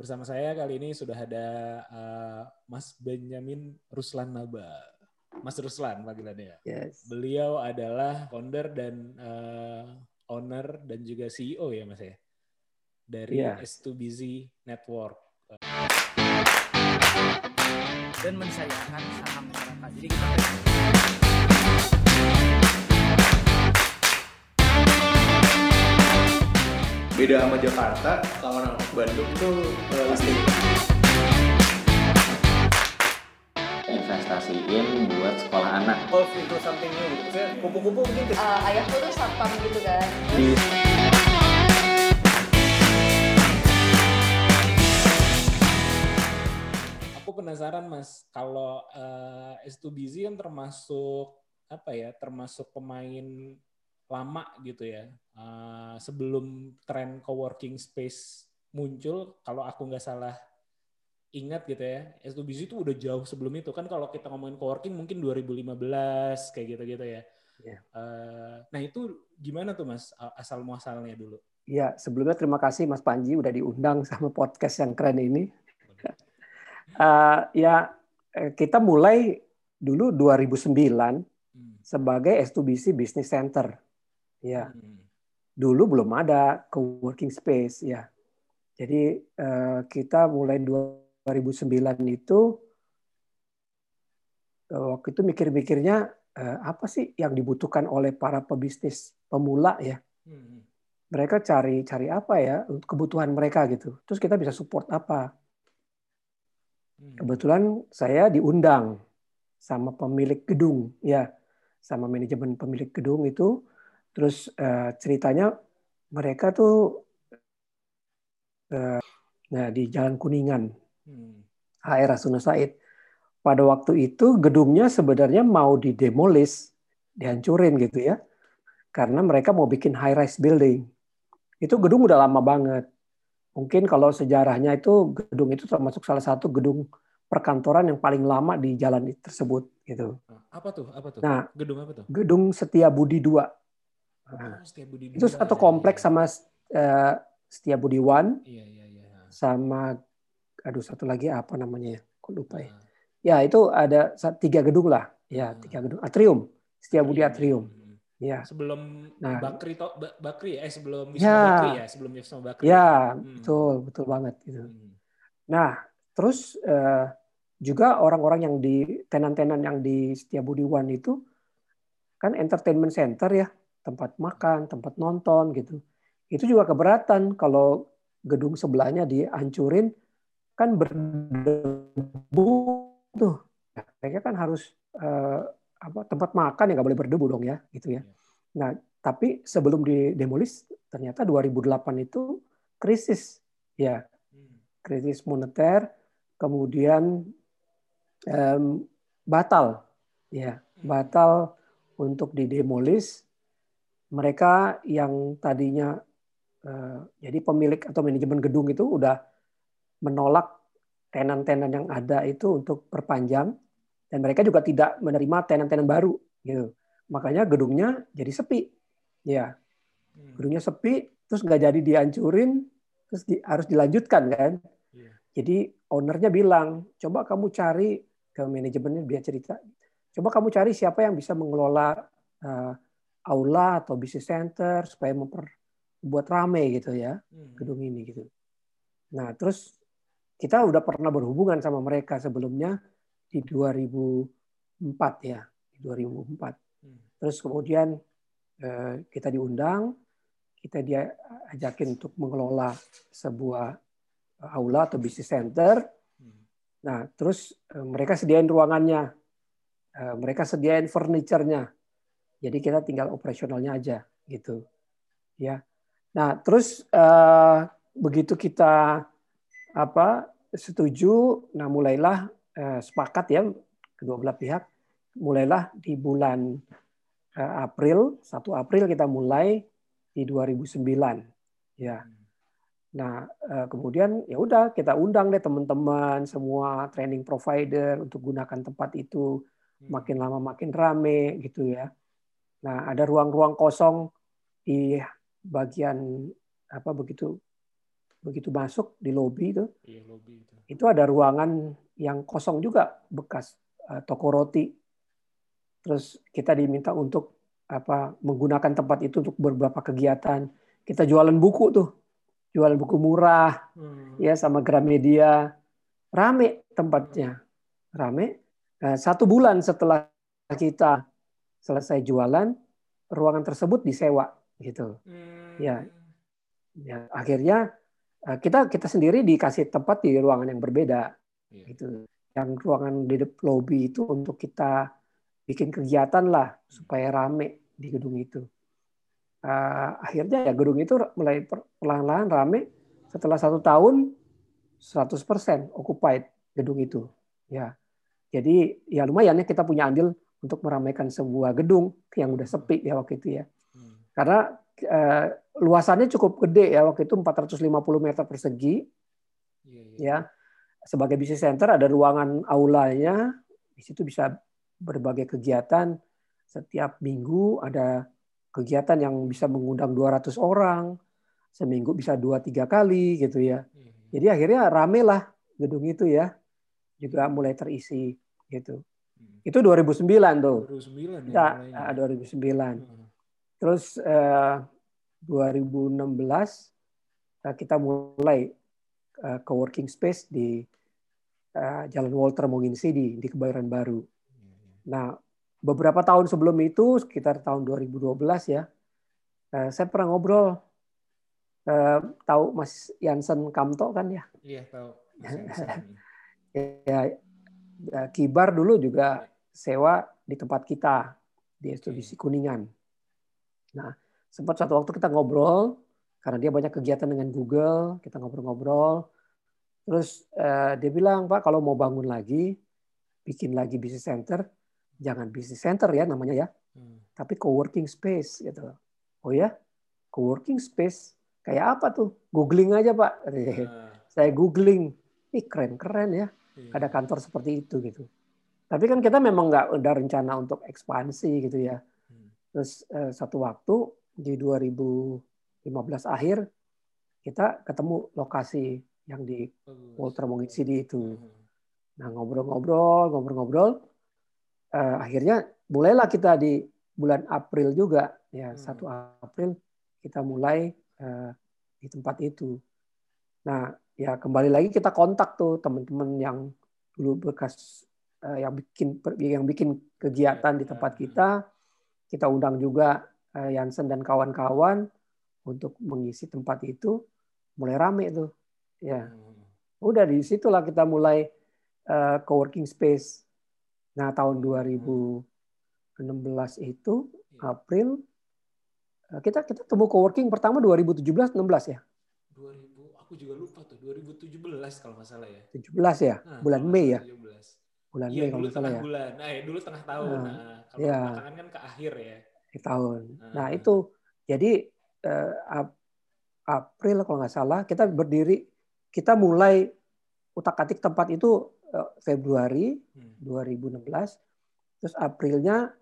Bersama saya kali ini sudah ada uh, Mas Benjamin Ruslan Naba. Mas Ruslan panggilannya. Yes. Beliau adalah founder dan uh, owner dan juga CEO ya Mas ya dari yeah. S2BZ Network. Dan mensayangkan saham masyarakat. Jadi kita beda sama Jakarta kalau orang Bandung tuh uh, listing investasiin buat sekolah anak. Golf itu something new gitu. Saya kupu-kupu mungkin uh, ayahku tuh satpam gitu kan. Di... Aku penasaran mas, kalau uh, S2BZ kan termasuk apa ya, termasuk pemain lama gitu ya. Uh, sebelum tren coworking space muncul, kalau aku nggak salah ingat gitu ya, S2BZ itu udah jauh sebelum itu kan kalau kita ngomongin coworking mungkin 2015 kayak gitu-gitu ya. Yeah. Uh, nah itu gimana tuh mas asal muasalnya dulu? Ya sebelumnya terima kasih Mas Panji udah diundang sama podcast yang keren ini. uh, ya kita mulai dulu 2009 hmm. sebagai S2BC Business Center. Ya, hmm. dulu belum ada co-working space ya. Jadi uh, kita mulai 2009 itu eh, waktu itu mikir-mikirnya eh, apa sih yang dibutuhkan oleh para pebisnis pemula ya. Hmm. Mereka cari cari apa ya kebutuhan mereka gitu. Terus kita bisa support apa? Hmm. Kebetulan saya diundang sama pemilik gedung ya, sama manajemen pemilik gedung itu. Terus eh, ceritanya mereka tuh nah di Jalan Kuningan Hmm. HR Rasuna Said. Pada waktu itu gedungnya sebenarnya mau didemolis, dihancurin gitu ya. Karena mereka mau bikin high rise building. Itu gedung udah lama banget. Mungkin kalau sejarahnya itu gedung itu termasuk salah satu gedung perkantoran yang paling lama di jalan tersebut gitu. Apa tuh? Apa tuh? Nah, gedung apa tuh? Gedung Setia Budi 2. Nah, oh, Setia Budi 2. Itu satu kompleks ya, sama uh, Setia Budi One. Iya, iya, iya. Sama aduh satu lagi apa namanya ya kok lupa ya hmm. ya itu ada tiga gedung lah ya hmm. tiga gedung atrium Budi atrium hmm. ya sebelum nah, Bakri to, Bakri eh sebelum Wisma ya, Bakri ya sebelum Wisma Bakri ya hmm. betul betul banget gitu hmm. nah terus uh, juga orang-orang yang di tenan-tenan yang di Budi One itu kan entertainment center ya tempat makan tempat nonton gitu itu juga keberatan kalau gedung sebelahnya dihancurin kan berdebu tuh. Nah, mereka kan harus uh, apa tempat makan yang nggak boleh berdebu dong ya, gitu ya. Iya. Nah, tapi sebelum didemolis ternyata 2008 itu krisis ya. Hmm. Krisis moneter, kemudian um, batal ya, hmm. batal untuk didemolis. Mereka yang tadinya uh, jadi pemilik atau manajemen gedung itu udah menolak tenan-tenan yang ada itu untuk perpanjang dan mereka juga tidak menerima tenan-tenan baru gitu. Makanya gedungnya jadi sepi. Ya. Hmm. Gedungnya sepi terus nggak jadi dihancurin terus di, harus dilanjutkan kan. Yeah. Jadi ownernya bilang, "Coba kamu cari ke manajemennya biar cerita. Coba kamu cari siapa yang bisa mengelola uh, aula atau business center supaya membuat rame gitu ya hmm. gedung ini gitu. Nah, terus kita udah pernah berhubungan sama mereka sebelumnya di 2004 ya, di 2004. Hmm. Terus kemudian eh, kita diundang, kita dia ajakin untuk mengelola sebuah aula atau business center. Hmm. Nah, terus eh, mereka sediain ruangannya, eh, mereka sediain furniture-nya. Jadi kita tinggal operasionalnya aja gitu. Ya. Nah, terus begitu kita apa setuju, nah mulailah eh, sepakat ya kedua belah pihak, mulailah di bulan eh, April, 1 April kita mulai di 2009. Ya. Nah, kemudian ya udah kita undang deh teman-teman semua training provider untuk gunakan tempat itu hmm. makin lama makin rame gitu ya. Nah, ada ruang-ruang kosong di bagian apa begitu begitu masuk di lobi itu, Iya, lobby itu. itu ada ruangan yang kosong juga bekas eh, toko roti. Terus kita diminta untuk apa menggunakan tempat itu untuk beberapa kegiatan. Kita jualan buku tuh, jualan buku murah, Hmm. ya sama Gramedia. Rame tempatnya, rame. Nah, satu bulan setelah kita selesai jualan, ruangan tersebut disewa gitu. Hmm. Ya. Ya, akhirnya eh, kita kita sendiri dikasih tempat di ruangan yang berbeda Iya. gitu. Yang ruangan di lobby itu untuk kita bikin kegiatan lah supaya rame di gedung itu. Eh, akhirnya ya gedung itu mulai per- perlahan-lahan rame. Setelah satu tahun 100% occupied gedung itu. Ya, jadi ya lumayan ya kita punya andil untuk meramaikan sebuah gedung yang udah sepi ya waktu itu ya. Hmm. Karena eh, luasannya cukup gede ya waktu itu 450 meter persegi Iya, iya. ya. Sebagai business center ada ruangan aulanya, di situ bisa berbagai kegiatan setiap minggu ada kegiatan yang bisa mengundang 200 orang, seminggu bisa dua tiga kali gitu ya. Iya. Jadi akhirnya rame lah gedung itu ya, juga mulai terisi gitu. Hmm. Itu 2009 tuh, 2009 ya kita mulainya. ah, 2009. Hmm. Terus eh, 2016 eh, kita mulai eh, co-working space di eh, Jalan Walter Monginsey di, di Kebayoran Baru. Nah, beberapa tahun sebelum itu, sekitar tahun 2012 ya, eh, saya pernah ngobrol, eh, tahu Mas Yansen Kamto kan ya? Iya, tahu. Mas Yansen. ya, ya, Kibar dulu juga sewa di tempat kita di STBC Kuningan. Nah, sempat satu waktu kita ngobrol karena dia banyak kegiatan dengan Google, kita ngobrol-ngobrol. Terus eh, dia bilang, Pak, kalau mau bangun lagi, bikin lagi business center, jangan business center ya namanya ya, Hmm. tapi co-working space gitu. Oh ya, co-working space kayak apa tuh? Googling aja Pak. Nah, Saya googling, ih keren-keren ya iya. ada kantor seperti itu gitu. Tapi kan kita memang nggak ada rencana untuk ekspansi gitu ya. Hmm. Terus eh, satu waktu di 2015 akhir kita ketemu lokasi yang di. Walter Mongit City itu. Hmm. Nah ngobrol-ngobrol, ngobrol-ngobrol, eh, akhirnya mulailah kita di bulan April juga ya Hmm. satu April kita mulai eh, di tempat itu. Nah ya kembali lagi kita kontak tuh teman-teman yang dulu bekas yang bikin yang bikin kegiatan di tempat kita, kita undang juga eh, Yansen dan kawan-kawan untuk mengisi tempat itu, mulai rame tuh, ya Hmm. udah di situlah kita mulai eh, co-working space. Nah, tahun 2016 itu April eh, kita kita temu co-working pertama 2017 16 ya. 2000, aku juga lupa tuh, 2017 kalau nggak salah ya. 17 ya, Nah, bulan Mei ya. salah 17. Bulan Iya, Mei kalau nggak salah ya. bulan. Nah, ya, dulu tengah tahun. Nah, Nah, kalau iya. belakangan kan ke akhir ya. Di tahun. Nah, Ah. itu jadi eh, Ap- April kalau nggak salah kita berdiri kita mulai utak-atik tempat itu eh, Februari Hmm. 2016. Terus Aprilnya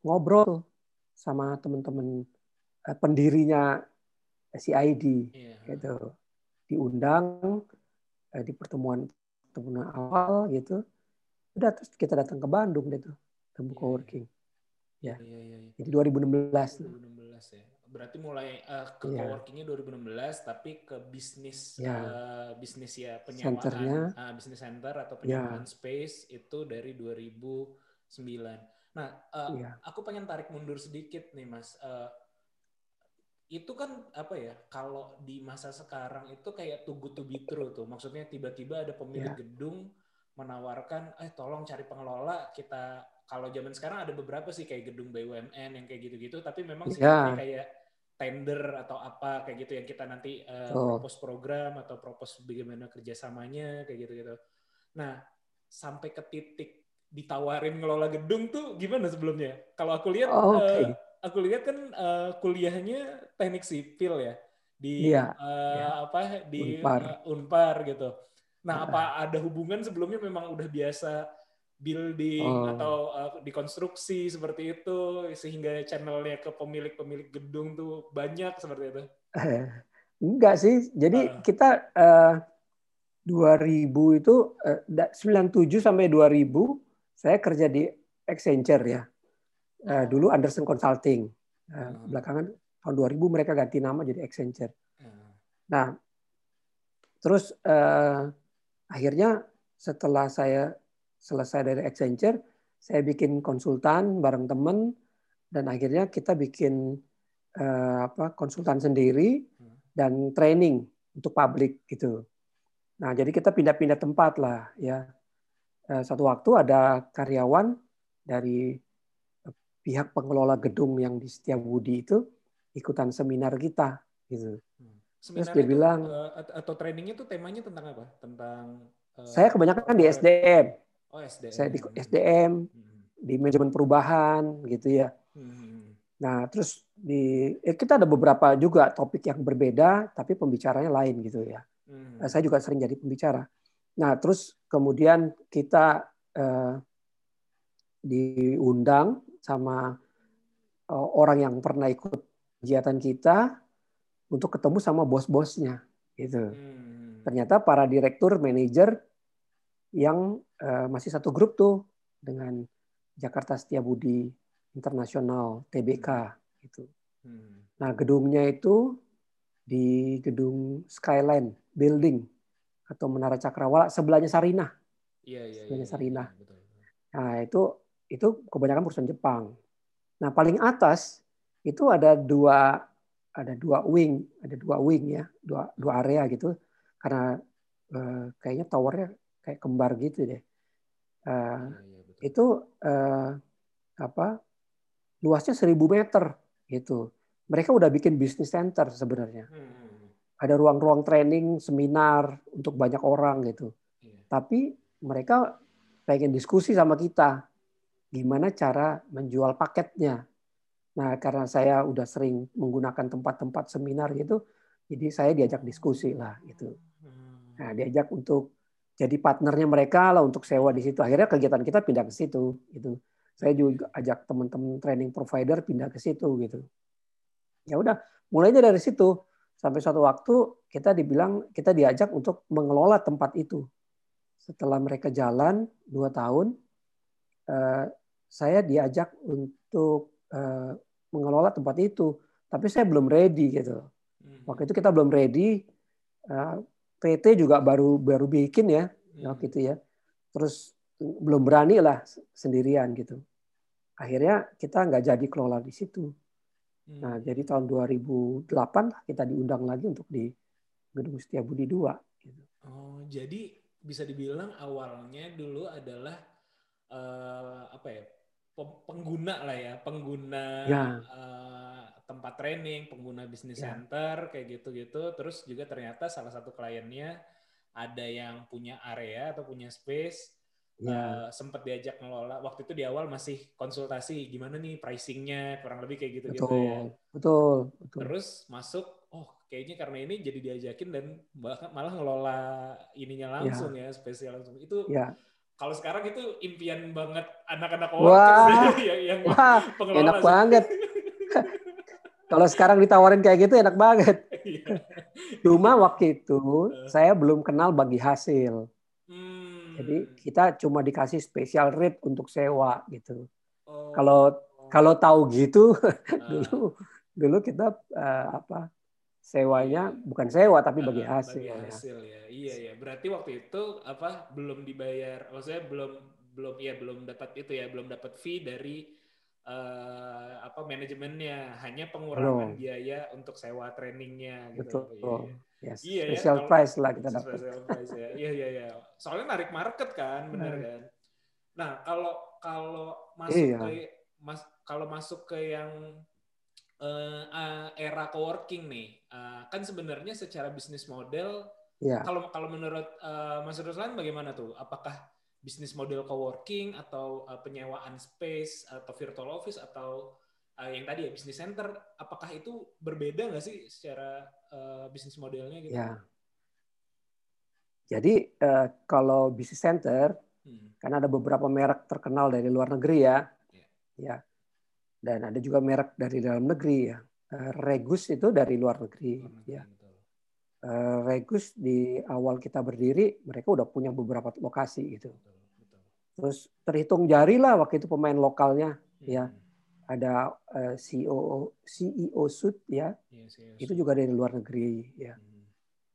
ngobrol sama teman-teman eh, pendirinya CID Iya. gitu. Diundang eh, di pertemuan pertemuan awal gitu. Udah terus kita datang ke Bandung deh tuh, temu Iya. coworking. Iya, iya, iya. Jadi 2016 tuh. 2016 ya. Berarti mulai eh, ke Iya. coworkingnya 2016, tapi ke bisnis Iya. eh, bisnis ya penyewaan, Centernya. ah, bisnis center atau Iya. penyewaan space itu dari 2009. Nah, eh, Iya. aku pengen tarik mundur sedikit nih, Mas. Eh, itu kan apa ya? Kalau di masa sekarang itu kayak good to be true tuh. Maksudnya tiba-tiba ada pemilik Iya. gedung menawarkan, eh tolong cari pengelola kita. Kalau zaman sekarang ada beberapa sih kayak gedung BUMN yang kayak gitu-gitu, tapi memang sih Iya. kayak tender atau apa kayak gitu yang kita nanti eh, Betul. propose program atau propose bagaimana kerjasamanya kayak gitu-gitu. Nah, sampai ke titik ditawarin ngelola gedung tuh gimana sebelumnya? Kalau aku lihat, Oh, eh, Oke. aku lihat kan eh, kuliahnya teknik sipil ya di Iya, eh, iya. apa di Unpar. eh, Unpar gitu. Nah, Ah. apa ada hubungan sebelumnya memang udah biasa building Oh. atau eh, dikonstruksi seperti itu sehingga channelnya ke pemilik-pemilik gedung tuh banyak seperti itu. Enggak sih. Jadi uh. kita uh, 2000 itu uh, 97 sampai 2000 saya kerja di Accenture ya. Uh, dulu Anderson Consulting. Uh, belakangan tahun 2000 mereka ganti nama jadi Accenture. Nah, terus uh, akhirnya setelah saya selesai dari Accenture, saya bikin konsultan bareng temen dan akhirnya kita bikin uh, apa konsultan sendiri dan training untuk publik gitu. Nah, jadi kita pindah-pindah tempat lah ya. Uh, satu waktu ada karyawan dari pihak pengelola gedung yang di Setiabudi itu ikutan seminar kita gitu. Seminar Terus dia itu, bilang uh, atau trainingnya itu temanya tentang apa? Tentang uh, saya kebanyakan di SDM. Oh SDM. Saya di SDM hmm. di manajemen perubahan gitu ya. Hmm. Nah terus di eh, kita ada beberapa juga topik yang berbeda tapi pembicaranya lain gitu ya. Hmm. Saya juga sering jadi pembicara. Nah terus kemudian kita uh, diundang sama uh, orang yang pernah ikut kegiatan kita untuk ketemu sama bos-bosnya gitu. Hmm. Ternyata para direktur, manajer yang uh, masih satu grup tuh dengan Jakarta Setiabudi Internasional TBK gitu. Hmm. Nah, gedungnya itu di gedung Skyline Building atau Menara Cakrawala sebelahnya Sarinah. Iya, iya, sebelahnya iya, Sarinah. Iya, betul. Nah, itu itu kebanyakan perusahaan Jepang. Nah, paling atas itu ada dua ada dua wing, ada dua wing ya, dua dua area gitu. Karena uh, kayaknya towernya kayak kembar gitu deh. Uh, ya, ya, itu uh, apa? Luasnya seribu meter gitu. Mereka udah bikin bisnis center sebenarnya. Hmm, hmm, hmm. Ada ruang-ruang training, seminar untuk banyak orang gitu. Ya. Tapi mereka pengen diskusi sama kita gimana cara menjual paketnya Nah, karena saya udah sering menggunakan tempat-tempat seminar gitu, jadi saya diajak diskusi lah gitu. Nah, diajak untuk jadi partnernya mereka lah untuk sewa di situ. Akhirnya kegiatan kita pindah ke situ gitu. Saya juga ajak teman-teman training provider pindah ke situ gitu. Ya udah, mulainya dari situ sampai suatu waktu kita dibilang kita diajak untuk mengelola tempat itu. Setelah mereka jalan dua tahun, eh, saya diajak untuk eh, mengelola tempat itu. Tapi saya belum ready gitu. Hmm. Waktu itu kita belum ready. Eh, PT juga baru baru bikin ya hmm. waktu itu ya. Terus belum berani lah sendirian gitu. Akhirnya kita nggak jadi kelola di situ. Hmm. Nah jadi tahun 2008 kita diundang lagi untuk di Gedung Setiabudi 2. Gitu. Oh jadi bisa dibilang awalnya dulu adalah uh, apa ya pengguna lah ya, pengguna ya. Uh, tempat training, pengguna bisnis ya. center kayak gitu-gitu. Terus juga ternyata salah satu kliennya ada yang punya area atau punya space. Ya. Uh, sempat diajak ngelola. Waktu itu di awal masih konsultasi gimana nih pricingnya kurang lebih kayak gitu-gitu betul, ya. Betul, betul. Terus masuk, oh kayaknya karena ini jadi diajakin dan bahkan malah ngelola ininya langsung ya, ya spesial langsung. Itu ya kalau sekarang itu impian banget anak-anak Wah, yang, yang wah enak sih. banget. Kalau sekarang ditawarin kayak gitu enak banget. Iya. Cuma waktu itu saya belum kenal bagi hasil. Hmm. Jadi kita cuma dikasih special rate untuk sewa gitu. Oh. Kalau kalau tahu gitu dulu dulu kita uh, apa sewanya bukan sewa tapi bagi hasil. Bagi ya. hasil ya. Iya ya. Berarti waktu itu apa belum dibayar maksudnya belum belum ya belum dapat itu ya, belum dapat fee dari uh, apa manajemennya, hanya pengurangan belum. biaya untuk sewa trainingnya gitu. Betul. Iya, iya. Yes. iya special ya, price lah kita dapat. Special price ya. Iya iya iya. Soalnya narik market kan, benar nah. kan. Nah, kalau kalau masuk iya. ke mas kalau masuk ke yang uh, era coworking nih, uh, kan sebenarnya secara bisnis model, yeah. kalau kalau menurut uh, Mas Ruslan bagaimana tuh? Apakah bisnis model coworking atau uh, penyewaan space atau virtual office atau uh, yang tadi ya bisnis center, apakah itu berbeda nggak sih secara uh, bisnis modelnya gitu? Yeah. Jadi uh, kalau bisnis center, hmm. kan ada beberapa merek terkenal dari luar negeri ya, yeah. ya dan ada juga merek dari dalam negeri ya. Regus itu dari luar negeri hmm, ya. Regus di awal kita berdiri mereka udah punya beberapa lokasi gitu. Terus terhitung jari lah waktu itu pemain lokalnya ya ada uh, CEO CEO Sud ya iya, itu juga dari luar negeri ya. Hmm.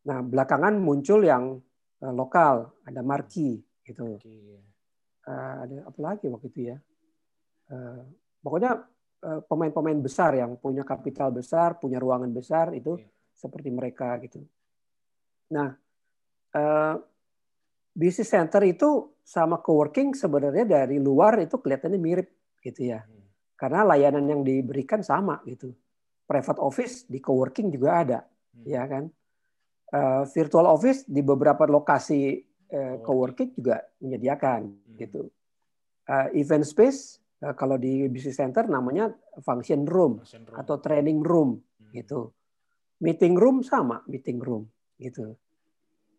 Nah belakangan muncul yang uh, lokal ada Marki gitu. Uh, ada apa lagi waktu itu ya? Uh, pokoknya pemain-pemain besar yang punya kapital besar, punya ruangan besar itu iya. Seperti mereka gitu. Nah, uh, business center itu sama coworking sebenarnya dari luar itu kelihatannya mirip gitu ya. Hmm. Karena layanan yang diberikan sama gitu. Private office di coworking juga ada, hmm. ya kan. Uh, virtual office di beberapa lokasi uh, coworking juga menyediakan hmm. gitu. Uh, event space uh, kalau di business center namanya function room, function room. atau training room hmm. gitu. Meeting room sama, meeting room gitu.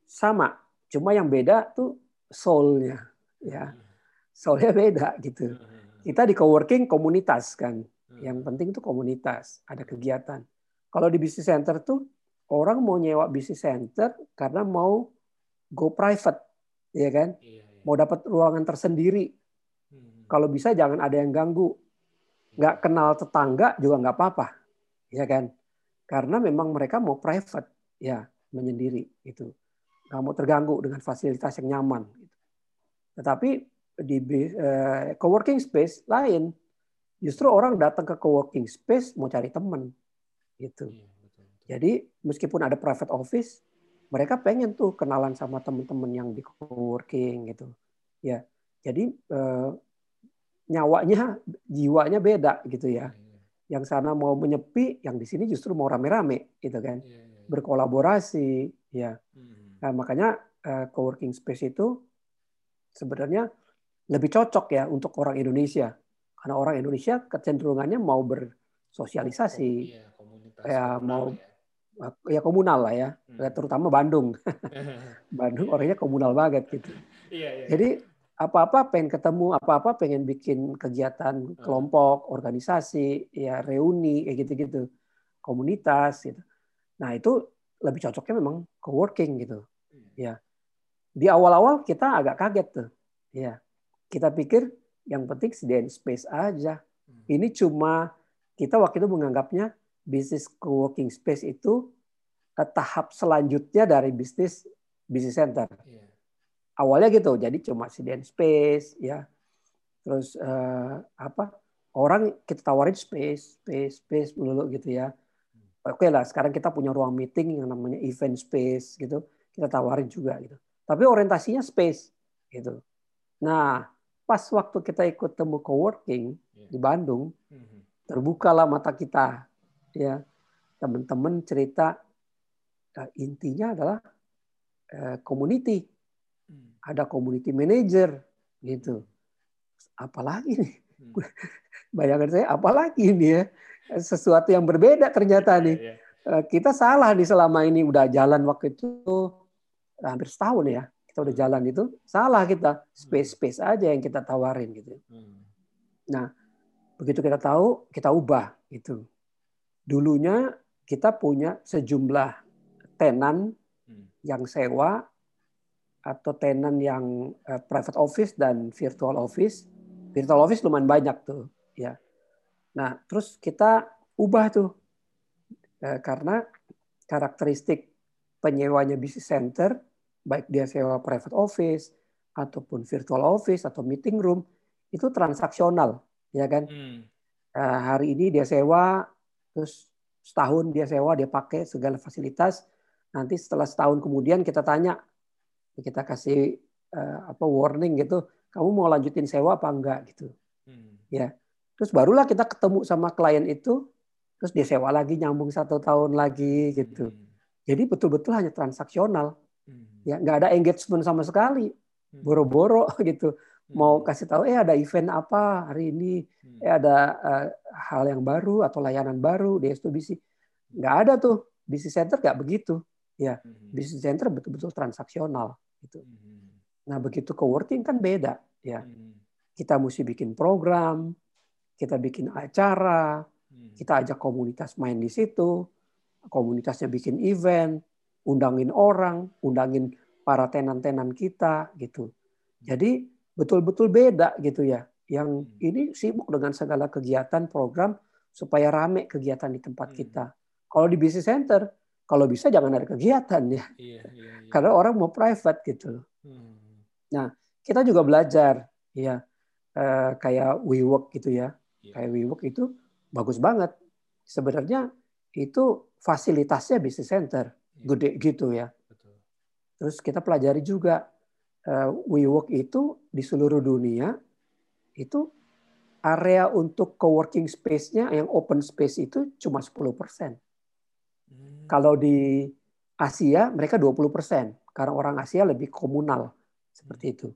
Sama cuma yang beda tuh soulnya ya. Soulnya beda gitu. Kita di coworking komunitas kan. Yang penting itu komunitas ada kegiatan. Kalau di business center tuh orang mau nyewa business center karena mau go private ya kan? Iya, iya. mau dapat ruangan tersendiri. Hmm. kalau bisa jangan ada yang ganggu. Nggak kenal tetangga juga nggak apa-apa ya kan karena memang mereka mau private ya menyendiri itu nggak mau terganggu dengan fasilitas yang nyaman. Gitu. Tetapi di uh, coworking space lain, justru orang datang ke coworking space mau cari teman, gitu. Iya, Jadi meskipun ada private office, mereka pengen tuh kenalan sama teman-teman yang di coworking gitu. Ya, jadi uh, nyawanya, jiwanya beda gitu ya. Iya, iya. Yang sana mau menyepi, yang di sini justru mau rame-rame gitu kan, berkolaborasi, ya. Hmm. Nah, makanya uh, co-working space itu sebenarnya lebih cocok ya untuk orang Indonesia. Karena orang Indonesia kecenderungannya mau bersosialisasi, oh, iya, ya mau ya. ya komunal lah ya, hmm. terutama Bandung. Bandung orangnya komunal banget gitu. Iya, iya. Jadi apa-apa pengen ketemu, apa-apa pengen bikin kegiatan hmm. kelompok, organisasi, ya reuni kayak gitu-gitu, komunitas gitu. Nah itu lebih cocoknya memang co-working gitu. Ya. Di awal-awal kita agak kaget tuh. Ya. Kita pikir yang penting sediain space aja. Hmm. Ini cuma kita waktu itu menganggapnya bisnis co-working space itu eh, tahap selanjutnya dari bisnis bisnis center. Yeah. Awalnya gitu, jadi cuma sediain space, ya. Terus uh, apa? Orang kita tawarin space, space, space melulu gitu ya. Oke lah, sekarang kita punya ruang meeting yang namanya event space gitu kita tawarin juga gitu. Tapi orientasinya space gitu. Nah, pas waktu kita ikut temu coworking yeah. di Bandung, mm-hmm. terbukalah mata kita ya. Teman-teman cerita uh, intinya adalah uh, community. Ada community manager gitu. Apalagi nih? Mm. Bayangan saya apalagi ini ya? Sesuatu yang berbeda ternyata nih. Yeah, yeah. Kita salah nih selama ini udah jalan waktu itu hampir setahun ya kita udah jalan itu salah kita space space aja yang kita tawarin gitu nah begitu kita tahu kita ubah itu dulunya kita punya sejumlah tenan yang sewa atau tenan yang uh, private office dan virtual office virtual office lumayan banyak tuh ya nah terus kita ubah tuh uh, karena karakteristik penyewanya bisnis center, baik dia sewa private office ataupun virtual office atau meeting room, itu transaksional, ya kan? Hmm. Uh, hari ini dia sewa, terus setahun dia sewa, dia pakai segala fasilitas. Nanti setelah setahun kemudian kita tanya, kita kasih uh, apa warning gitu, kamu mau lanjutin sewa apa enggak gitu, hmm. ya. Terus barulah kita ketemu sama klien itu, terus dia sewa lagi nyambung satu tahun lagi gitu. Hmm jadi betul-betul hanya transaksional. Hmm. Ya, nggak ada engagement sama sekali. Hmm. Boro-boro gitu. Mau hmm. kasih tahu eh ada event apa hari ini, eh ada uh, hal yang baru atau layanan baru di STBC. Nggak ada tuh. Business center nggak begitu. Ya, business center betul-betul transaksional gitu. Nah, begitu coworking kan beda, ya. Kita mesti bikin program, kita bikin acara, kita ajak komunitas main di situ, komunitasnya bikin event, undangin orang, undangin para tenan-tenan kita gitu. Jadi betul-betul beda gitu ya. Yang Hmm. ini sibuk dengan segala kegiatan program supaya rame kegiatan di tempat Hmm. kita. Kalau di business center, kalau bisa jangan ada kegiatan ya. Iya, iya, iya. Karena orang mau private gitu. Hmm. Kita juga belajar ya eh, kayak WeWork gitu ya. Iya. Kayak WeWork itu bagus banget. Sebenarnya itu fasilitasnya business center, Iya, gede gitu ya. Betul. Terus kita pelajari juga eh, WeWork itu di seluruh dunia itu area untuk coworking space-nya yang open space itu cuma 10%. Hmm. Kalau di Asia mereka 20% karena orang Asia lebih komunal seperti itu.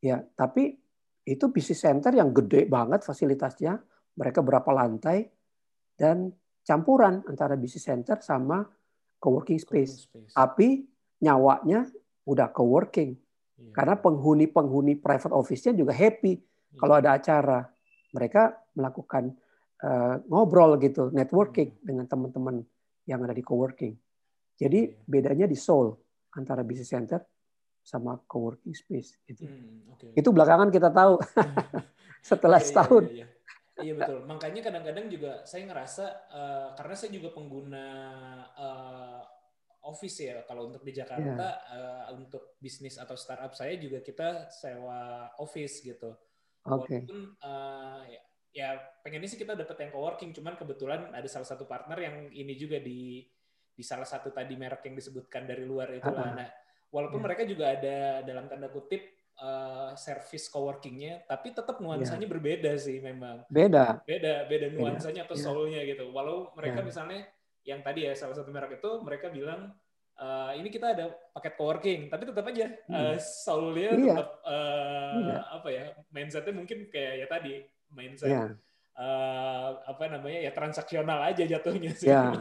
Ya, tapi itu business center yang gede banget fasilitasnya, mereka berapa lantai dan campuran antara business center sama coworking space. space. Tapi nyawanya udah coworking Iya. karena penghuni-penghuni private office-nya juga happy Iya. kalau ada acara. Mereka melakukan eh, ngobrol gitu, networking Hmm. dengan teman-teman yang ada di coworking. Jadi Iya. bedanya di Seoul antara business center sama coworking space gitu. Hmm, oke. Itu belakangan kita tahu setelah Iya, iya, setahun. Iya, iya. Iya, betul. Makanya kadang-kadang juga saya ngerasa eh, karena saya juga pengguna eh, office ya kalau untuk di Jakarta Iya. eh, untuk bisnis atau startup saya juga kita sewa office gitu. Oke. Walaupun eh, ya, ya pengennya sih kita dapat yang coworking, cuman kebetulan ada salah satu partner yang ini juga di di salah satu tadi merek yang disebutkan dari luar itu lah. Ah, Nah, walaupun Iya. mereka juga ada dalam tanda kutip eh, service coworkingnya, tapi tetap nuansanya Iya. berbeda sih memang. Beda. Beda, beda nuansanya atau Iya. soulnya gitu. Walau mereka Iya. misalnya yang tadi ya salah satu merek itu mereka bilang "Eh, ini kita ada paket coworking, tapi tetap aja Hmm. soulnya Iya. tetap eh, Iya. apa ya mindsetnya mungkin kayak ya tadi mindset Ya. eh, apa namanya ya transaksional aja jatuhnya sih. Ya.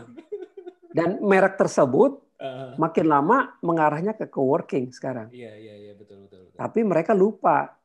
Dan merek tersebut Eh, makin lama mengarahnya ke coworking sekarang. iya iya iya betul betul. betul. Tapi mereka lupa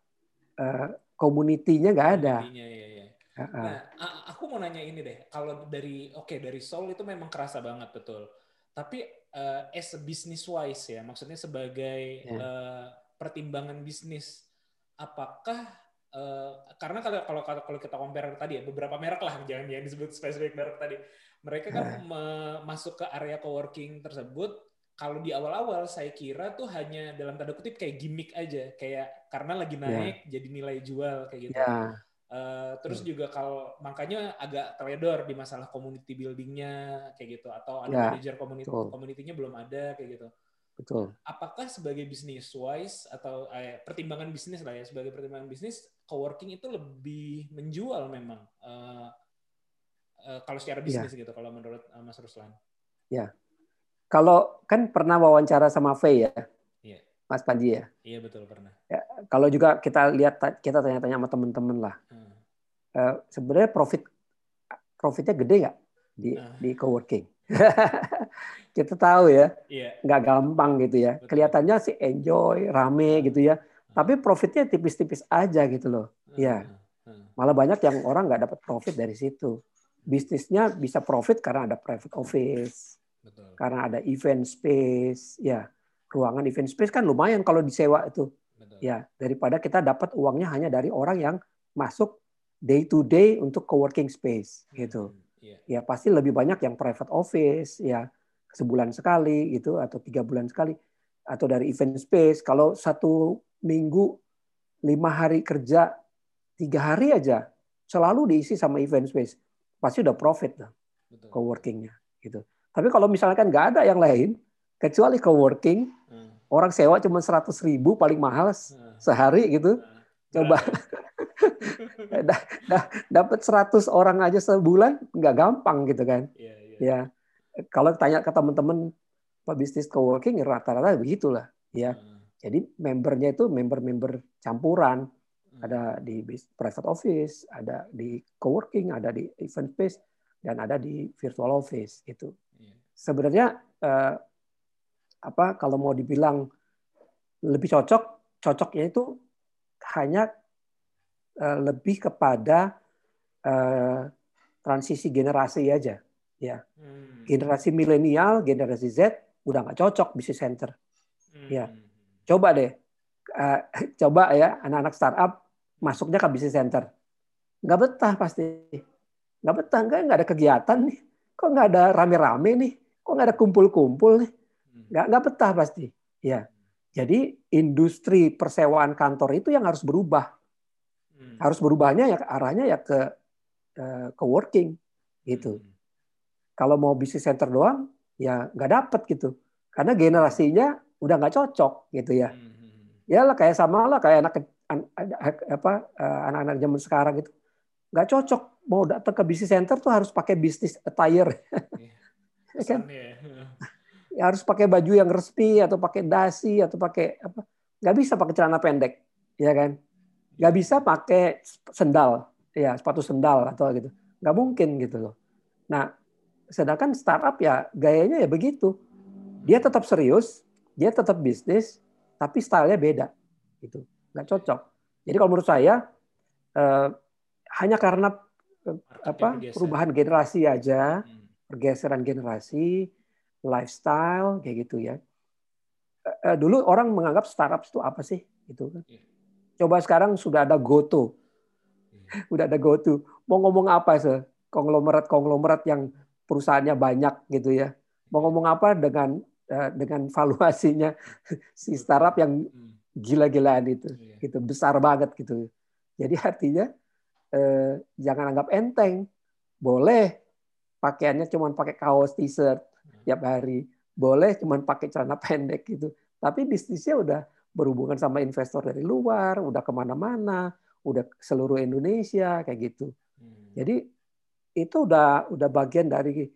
eh, community-nya nggak ada. Iya, iya. Heeh. Nah, aku mau nanya ini deh. Kalau dari oke dari Soul itu memang kerasa banget betul. Tapi eh, as a business wise ya, maksudnya sebagai Ya. eh, pertimbangan bisnis, apakah eh, karena kalau kalau kalau kita compare tadi ya beberapa merek lah jangan yang disebut spesifik merek tadi, mereka kan me- masuk ke area coworking tersebut. Kalau di awal-awal saya kira tuh hanya dalam tanda kutip kayak gimmick aja, kayak karena lagi naik jadi nilai jual kayak gitu. Ya, Eh, terus juga kalau makanya agak teledor di masalah community buildingnya kayak gitu atau ada Ya, manajer community betul. community-nya belum ada kayak gitu. betul. Apakah sebagai bisnis wise atau eh, pertimbangan bisnis lah ya sebagai pertimbangan bisnis coworking itu lebih menjual memang eh, eh, kalau secara Iya. bisnis gitu kalau menurut eh, Mas Ruslan. Kalau kan pernah wawancara sama Faye ya, Iya. Mas Panji ya. Iya betul pernah. Kalau juga kita lihat kita tanya-tanya sama teman-teman lah. Hmm. Eh, sebenarnya profit profitnya gede nggak di Ah. di coworking? kita tahu ya, Iya. nggak gampang gitu ya. Betul. Kelihatannya sih enjoy, rame gitu ya. Tapi profitnya tipis-tipis aja gitu loh. Hmm. Malah banyak yang orang nggak dapat profit dari situ. Bisnisnya bisa profit karena ada private office, Betul. karena ada event space, ya ruangan event space kan lumayan kalau disewa itu, Betul. ya daripada kita dapat uangnya hanya dari orang yang masuk day to day untuk coworking space gitu. Hmm. Iya. Ya pasti lebih banyak yang private office, ya sebulan sekali gitu atau tiga bulan sekali, atau dari event space. Kalau satu minggu lima hari kerja tiga hari aja selalu diisi sama event space, pasti udah profit lah Betul. coworkingnya gitu. Tapi kalau misalkan nggak ada yang lain kecuali coworking, Hmm. orang sewa cuma 100 ribu paling mahal Hmm. sehari gitu, Hmm. coba da- da- dapat 100 orang aja sebulan nggak gampang gitu kan. Iya, iya. Ya, kalau tanya ke teman-teman pebisnis coworking rata-rata begitulah. Ya, Hmm. Jadi membernya itu member-member campuran. Hmm. Ada di private office, ada di coworking, ada di event space, dan ada di virtual office itu. Iya. Sebenarnya eh, apa kalau mau dibilang lebih cocok, cocoknya itu hanya eh, lebih kepada eh, transisi generasi aja. Hmm. Generasi milenial, generasi Z udah nggak cocok bisnis center. Hmm. Ya. Coba deh, uh, coba ya anak-anak startup masuknya ke bisnis center. Nggak betah pasti. Nggak betah, nggak, nggak ada kegiatan nih. Kok nggak ada rame-rame nih? Kok nggak ada kumpul-kumpul nih? Hmm. Nggak, nggak betah pasti. Ya. Jadi industri persewaan kantor itu yang harus berubah. Hmm. Harus berubahnya ya arahnya ya ke uh, ke working gitu. Hmm. Kalau mau bisnis center doang, ya nggak dapet gitu. Karena generasinya udah nggak cocok gitu ya. Hmm. Ya lah kayak sama lah kayak anak apa eh, anak-anak zaman sekarang itu nggak cocok mau datang ke bisnis center tuh harus pakai bisnis attire. Iya. kan? Kesannya ya. Ya, harus pakai baju yang resmi atau pakai dasi atau pakai apa? Nggak bisa pakai celana pendek, ya kan? Nggak bisa pakai sendal, ya sepatu sendal atau gitu. Nggak mungkin gitu loh. Nah, sedangkan startup ya gayanya ya begitu. Dia tetap serius, dia tetap bisnis, tapi stylenya beda, gitu. Nggak cocok. Jadi kalau menurut saya eh, hanya karena eh, apa bergeser. perubahan generasi aja, Hmm. pergeseran generasi, lifestyle kayak gitu ya. Eh, eh, Dulu orang menganggap startup itu apa sih? Gitu kan. Iya. Coba sekarang sudah ada GoTo, Iya. udah ada GoTo. Mau ngomong apa sih? Konglomerat-konglomerat yang perusahaannya banyak gitu ya. Mau ngomong apa dengan dengan valuasinya si startup yang Hmm. gila-gilaan itu, Iya. gitu besar banget gitu. Jadi artinya eh, jangan anggap enteng. Boleh pakaiannya cuma pakai kaos t-shirt tiap hari. Boleh cuma pakai celana pendek gitu. Tapi bisnisnya udah berhubungan sama investor dari luar, udah ke mana-mana, udah seluruh Indonesia kayak gitu. Hmm. Jadi itu udah udah bagian dari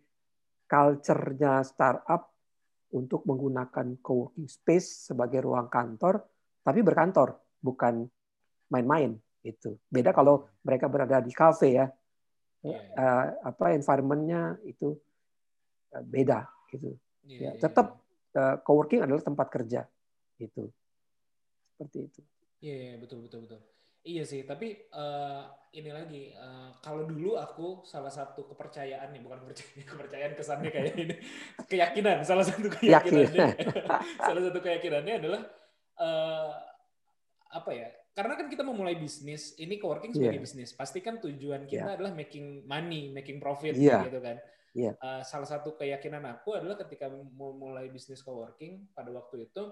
culture-nya startup untuk menggunakan co-working space sebagai ruang kantor, tapi berkantor, bukan main-main. Itu beda kalau mereka berada di cafe ya, Iya, iya. Eh, apa environment-nya itu eh, beda gitu. Iya, Ya, iya, tetap eh, co-working adalah tempat kerja, gitu. Seperti itu. Iya, iya, betul betul betul. Iya sih, tapi eh, ini lagi eh, kalau dulu aku salah satu kepercayaan nih, bukan kepercayaan, kepercayaan kesannya kayak ini keyakinan. Salah satu keyakinannya, salah satu keyakinannya adalah eh, apa ya? Karena kan kita memulai bisnis, ini coworking sebagai Iya. bisnis. Pasti kan tujuan kita adalah making money, making profit Iya. gitu kan. Iya. Eh, salah satu keyakinan aku adalah ketika memulai bisnis coworking pada waktu itu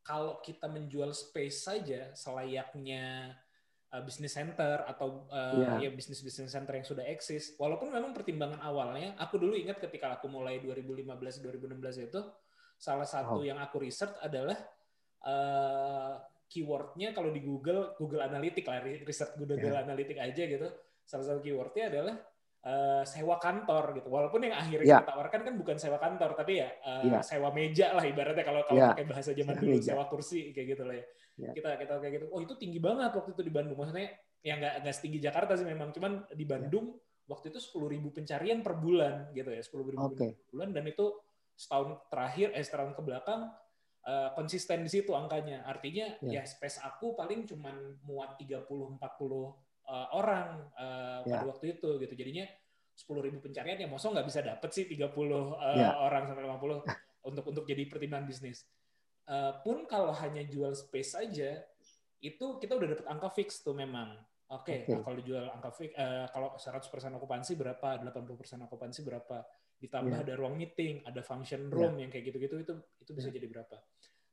kalau kita menjual space saja selayaknya uh, bisnis center atau uh, Iya. ya bisnis bisnis center yang sudah eksis walaupun memang pertimbangan awalnya aku dulu ingat ketika aku mulai 2015 2016 itu salah satu Wow. yang aku research adalah uh, keywordnya kalau di Google Google Analytics lah riset Google Iya. Analytics aja gitu salah satu keywordnya adalah uh, sewa kantor gitu walaupun yang akhirnya Iya. kita tawarkan kan bukan sewa kantor tapi ya uh, Iya. sewa meja lah ibaratnya kalau kalau Iya. pakai bahasa zaman dulu meja. sewa kursi kayak gitu lah ya Iya. kita kita kayak gitu oh itu tinggi banget waktu itu di Bandung maksudnya ya nggak nggak setinggi Jakarta sih memang cuman di Iya. Bandung waktu itu sepuluh ribu pencarian per bulan gitu ya sepuluh ribu Oke. per bulan dan itu setahun terakhir eh setahun ke belakang eh, konsisten di situ angkanya artinya Iya. ya space aku paling cuman muat 30 40 eh, orang eh, pada Iya. waktu itu gitu jadinya sepuluh ribu pencarian ya mosok nggak bisa dapet sih 30 eh, Iya. orang sampai 50 untuk untuk jadi pertimbangan bisnis Eh, pun kalau hanya jual space saja itu kita udah dapet angka fix tuh memang. Oke, Oke. nah kalau jual angka fix eh, kalau 100% okupansi berapa, 80% okupansi berapa, ditambah Iya. ada ruang meeting, ada function room yang kayak gitu-gitu itu itu bisa jadi berapa.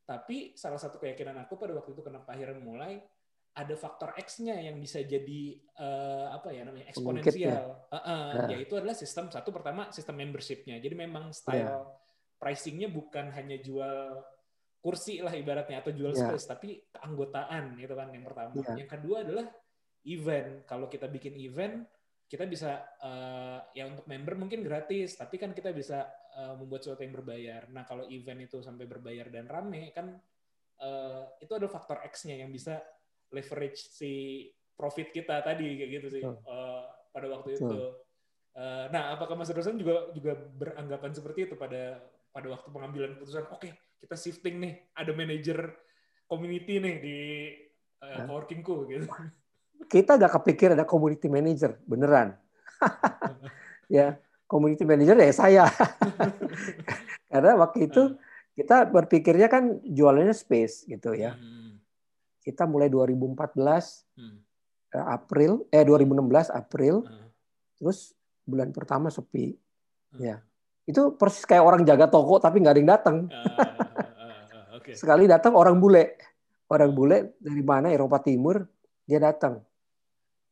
Tapi salah satu keyakinan aku pada waktu itu kenapa akhirnya mulai ada faktor X-nya yang bisa jadi eh, apa ya namanya eksponensial. Heeh, Nah. yaitu adalah sistem satu pertama sistem membership-nya. Jadi memang style pricing-nya bukan hanya jual kursi lah ibaratnya atau jual Ya. space tapi keanggotaan itu kan yang pertama. Ya. Yang kedua adalah event. Kalau kita bikin event kita bisa eh, ya untuk member mungkin gratis, tapi kan kita bisa eh, membuat sesuatu yang berbayar. Nah, kalau event itu sampai berbayar dan rame kan eh, itu ada faktor X-nya yang bisa leverage si profit kita tadi kayak gitu sih eh, pada waktu itu. Eh, nah, apakah Mas Rosan juga juga beranggapan seperti itu pada pada waktu pengambilan keputusan? Oke, kita shifting nih, ada manajer community nih di uh, coworkingku gitu. kita gak kepikir ada community manager beneran ya community manager ya saya. Karena waktu itu kita berpikirnya kan jualannya space gitu ya. Hmm. Kita mulai 2014 Hmm. eh, April eh 2016 April Hmm. terus bulan pertama sepi. Hmm. Ya. Itu persis kayak orang jaga toko tapi nggak ada yang datang. Ah, ah, ah, Oke. Sekali datang orang bule. Orang bule dari mana Eropa Timur dia datang.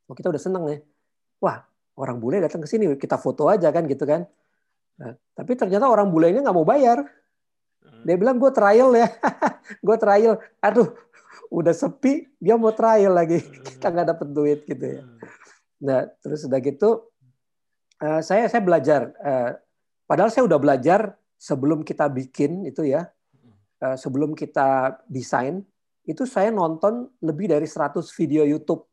Oh, kita udah seneng ya. Wah, orang bule datang ke sini kita foto aja kan gitu kan. Nah, tapi ternyata orang bulenya nggak mau bayar. Hmm. Dia bilang gue trial ya. gue trial. Aduh, udah sepi dia mau trial lagi. Kita nggak dapet duit gitu ya. Hmm. Nah, terus udah gitu eh, saya saya belajar. eh, padahal saya udah belajar sebelum kita bikin itu ya. eh, sebelum kita desain itu saya nonton lebih dari 100 video YouTube.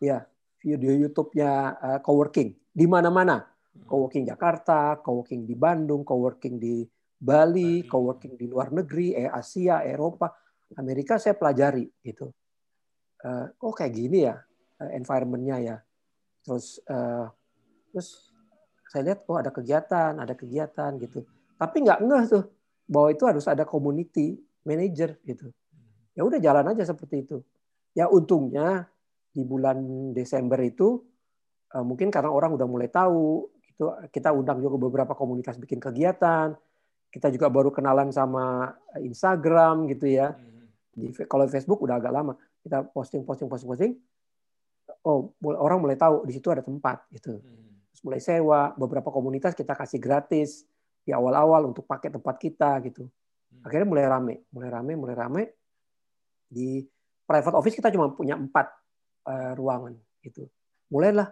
Ya, video YouTube-nya coworking di mana-mana. Coworking Jakarta, coworking di Bandung, coworking di Bali, Bali. coworking di luar negeri, eh Asia, Eropa, Amerika saya pelajari gitu. Eh, oh kayak gini ya eh, environment-nya ya. Terus eh, terus saya lihat oh ada kegiatan, ada kegiatan gitu. Tapi nggak ngeh tuh bahwa itu harus ada community manager gitu. Ya udah jalan aja seperti itu. Ya untungnya di bulan Desember itu eh, mungkin karena orang udah mulai tahu gitu kita undang juga beberapa komunitas bikin kegiatan. Kita juga baru kenalan sama Instagram gitu ya Hmm. Di kalau Facebook udah agak lama kita posting posting posting posting oh orang mulai tahu di situ ada tempat gitu. Hmm. Terus mulai sewa beberapa komunitas kita kasih gratis di awal-awal untuk pakai tempat kita gitu. Hmm. akhirnya mulai rame mulai rame mulai rame. Di private office kita cuma punya empat eh, ruangan gitu. Mulailah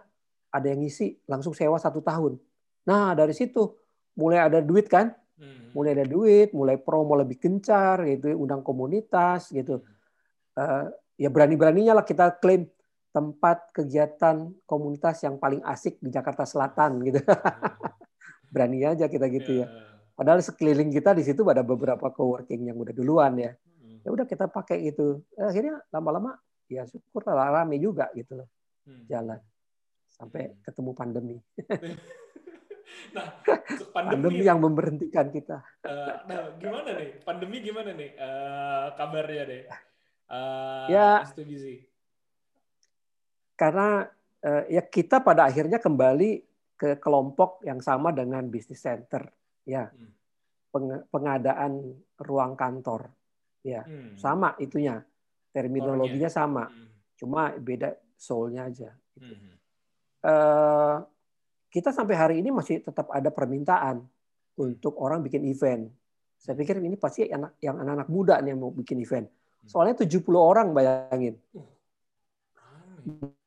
ada yang ngisi langsung sewa satu tahun. Nah dari situ mulai ada duit kan Hmm. mulai ada duit, mulai promo lebih gencar gitu, undang komunitas gitu. Eh, ya berani-beraninya lah kita klaim tempat kegiatan komunitas yang paling asik di Jakarta Selatan gitu. Berani aja kita gitu ya. Padahal sekeliling kita di situ ada beberapa coworking yang udah duluan ya. Hmm. Ya udah kita pakai. Eh, Akhirnya lama-lama ya syukur lah rame juga gitu loh jalan sampai ketemu pandemi. Nah, Pandemi pandemi, yang memberhentikan kita. eh, nah gimana nih? Pandemi gimana nih eh, kabarnya deh? Eh, Ya. STBC. karena eh, ya kita pada akhirnya kembali ke kelompok yang sama dengan business center ya Hmm. Peng- pengadaan ruang kantor ya Hmm. sama itunya terminologinya sama Hmm. cuma beda soulnya aja Hmm. Eh, kita sampai hari ini masih tetap ada permintaan untuk orang bikin event. Saya pikir ini pasti anak yang anak-anak muda nih yang mau bikin event. Soalnya 70 orang bayangin. Rame.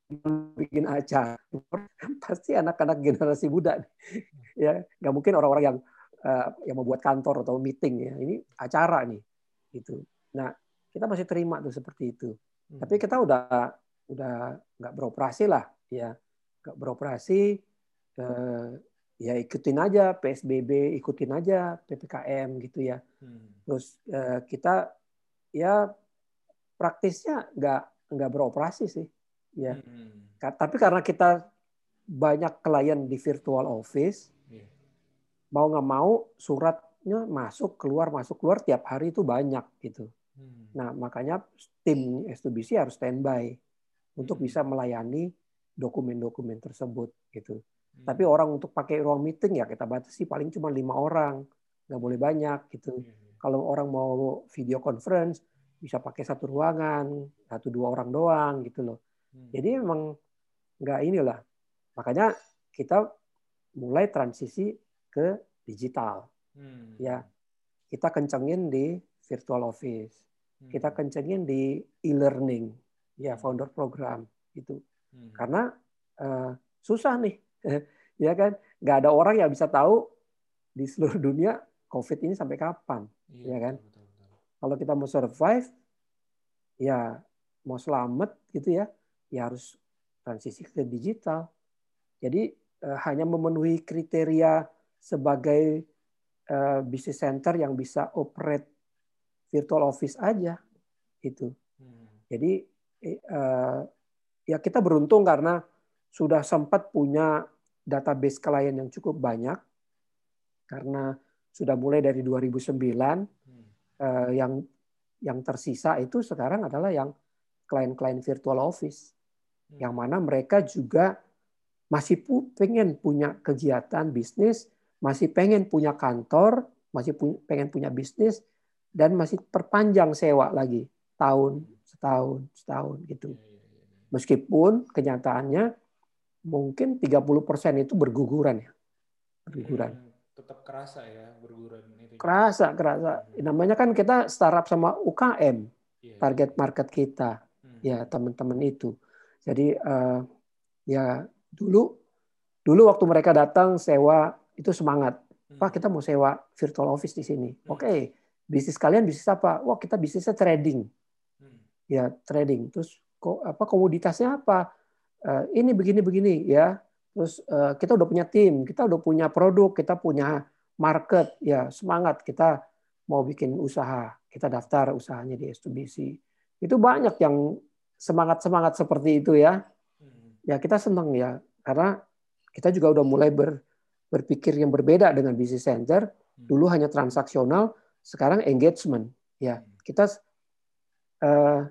bikin acara. Pasti anak-anak generasi muda ya nggak mungkin orang-orang yang eh, yang membuat kantor atau meeting ya. Ini acara nih gitu. Nah kita masih terima tuh seperti itu. Tapi kita udah udah nggak beroperasi lah ya. Nggak beroperasi eh, ya ikutin aja psbb ikutin aja ppkm gitu ya Hmm. terus eh, kita ya praktisnya nggak nggak beroperasi sih ya Hmm. Tapi karena kita banyak klien di virtual office, Iya. mau nggak mau suratnya masuk keluar masuk keluar tiap hari itu banyak gitu. Hmm. Nah makanya tim S2BC harus standby untuk Hmm. bisa melayani dokumen-dokumen tersebut gitu. Hmm. Tapi orang untuk pakai ruang meeting ya kita batasi paling cuma lima orang, nggak boleh banyak gitu. Iya. Kalau orang mau video conference bisa pakai satu ruangan, satu dua orang doang gitu loh. Hmm. Jadi memang nggak inilah. Makanya kita mulai transisi ke digital. Hmm. Ya, kita kencengin di virtual office. Hmm. Kita kencengin di e-learning, ya founder program itu. Hmm. Karena eh, susah nih, ya kan? Nggak ada orang yang bisa tahu di seluruh dunia COVID ini sampai kapan. Iya, ya kan? betul, betul, betul. Kalau kita mau survive, ya mau selamat gitu ya, ya harus transisi ke digital. Jadi eh, hanya memenuhi kriteria sebagai eh, business center yang bisa operate virtual office aja itu. Hmm. Jadi eh, ya kita beruntung karena sudah sempat punya database klien yang cukup banyak karena sudah mulai dari 2009 hmm. eh, yang yang tersisa itu sekarang adalah yang klien-klien virtual office hmm. yang mana mereka juga masih pengen punya kegiatan bisnis, masih pengen punya kantor, masih pengen punya bisnis dan masih perpanjang sewa lagi tahun setahun setahun gitu. Iya, iya, iya, Meskipun kenyataannya mungkin 30% itu berguguran ya. Berguguran. Hmm tetap kerasa ya berguguran itu. Kerasa, kerasa. Hmm. Namanya kan kita startup sama UKM, yeah. target market kita, hmm. ya teman-teman itu. Jadi uh, ya dulu, dulu waktu mereka datang sewa itu semangat. Hmm. Pak kita mau sewa virtual office di sini. Hmm. Oke, okay. bisnis kalian bisnis apa? Wah kita bisnisnya trading. Hmm. Ya trading. Terus kok apa komoditasnya apa? Uh, ini begini begini ya Terus uh, kita udah punya tim, kita udah punya produk, kita punya market, ya semangat kita mau bikin usaha, kita daftar usahanya di S2BC. Itu banyak yang semangat-semangat seperti itu ya. Hmm. Ya kita senang ya, karena kita juga udah mulai ber, berpikir yang berbeda dengan business center. Hmm. Dulu hanya transaksional, sekarang engagement. Ya hmm. kita uh,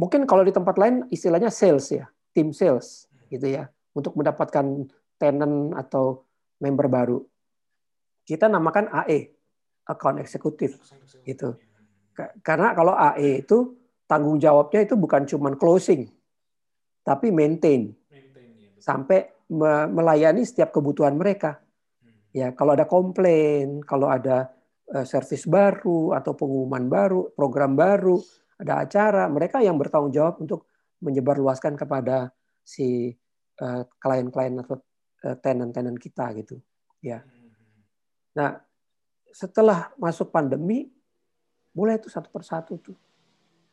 mungkin kalau di tempat lain istilahnya sales ya, tim sales gitu ya untuk mendapatkan tenant atau member baru. Kita namakan AE, account executive gitu. Karena kalau AE itu tanggung jawabnya itu bukan cuma closing, tapi maintain sampai melayani setiap kebutuhan mereka. Ya, kalau ada komplain, kalau ada eh, service baru atau pengumuman baru, program baru, ada acara, mereka yang bertanggung jawab untuk menyebarluaskan kepada si Eh, klien-klien atau eh, tenant-tenant kita gitu ya. Nah setelah masuk pandemi mulai itu satu persatu tuh.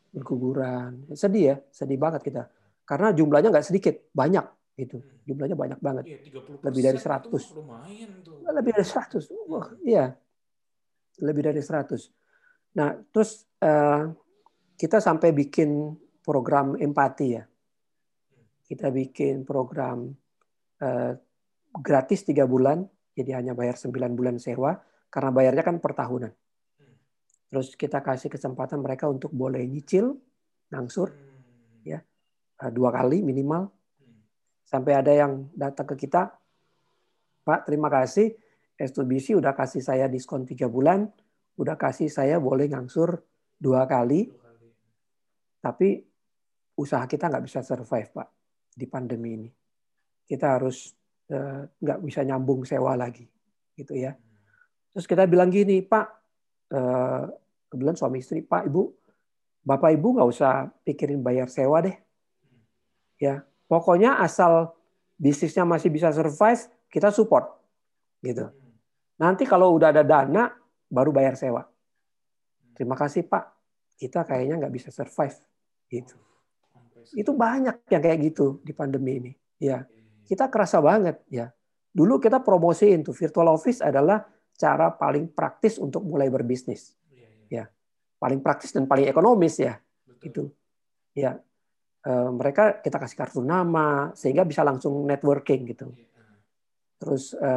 Berguguran. Sedih ya sedih banget kita. Karena jumlahnya nggak sedikit banyak gitu. Jumlahnya banyak banget. Iya, lebih dari 100 lebih dari 100 Wah, iya. Lebih dari 100 nah terus uh, kita sampai bikin program empati ya. Kita bikin program uh, gratis tiga bulan, jadi hanya bayar 9 bulan sewa, karena bayarnya kan per tahunan. Terus kita kasih kesempatan mereka untuk boleh nyicil, nangsur, ya uh, dua kali minimal, sampai ada yang datang ke kita, Pak terima kasih, S2BC udah kasih saya diskon tiga bulan, udah kasih saya boleh ngangsur dua kali, tapi usaha kita nggak bisa survive, Pak di pandemi ini. Kita harus eh, nggak bisa nyambung sewa lagi, gitu ya. Terus kita bilang gini, Pak, eh, kebetulan suami istri, Pak, Ibu, Bapak Ibu nggak usah pikirin bayar sewa deh. Ya, pokoknya asal bisnisnya masih bisa survive, kita support, gitu. Nanti kalau udah ada dana, baru bayar sewa. Terima kasih Pak, kita kayaknya nggak bisa survive, gitu. Itu banyak yang kayak gitu di pandemi ini. Ya, kita kerasa banget ya. Dulu kita promosiin tuh virtual office adalah cara paling praktis untuk mulai berbisnis. Ya, paling praktis dan paling ekonomis ya. Itu. Ya, e, mereka kita kasih kartu nama sehingga bisa langsung networking gitu. Terus e,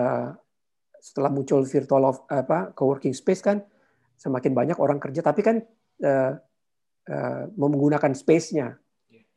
setelah muncul virtual of, apa co-working space kan semakin banyak orang kerja tapi kan e, e, menggunakan space-nya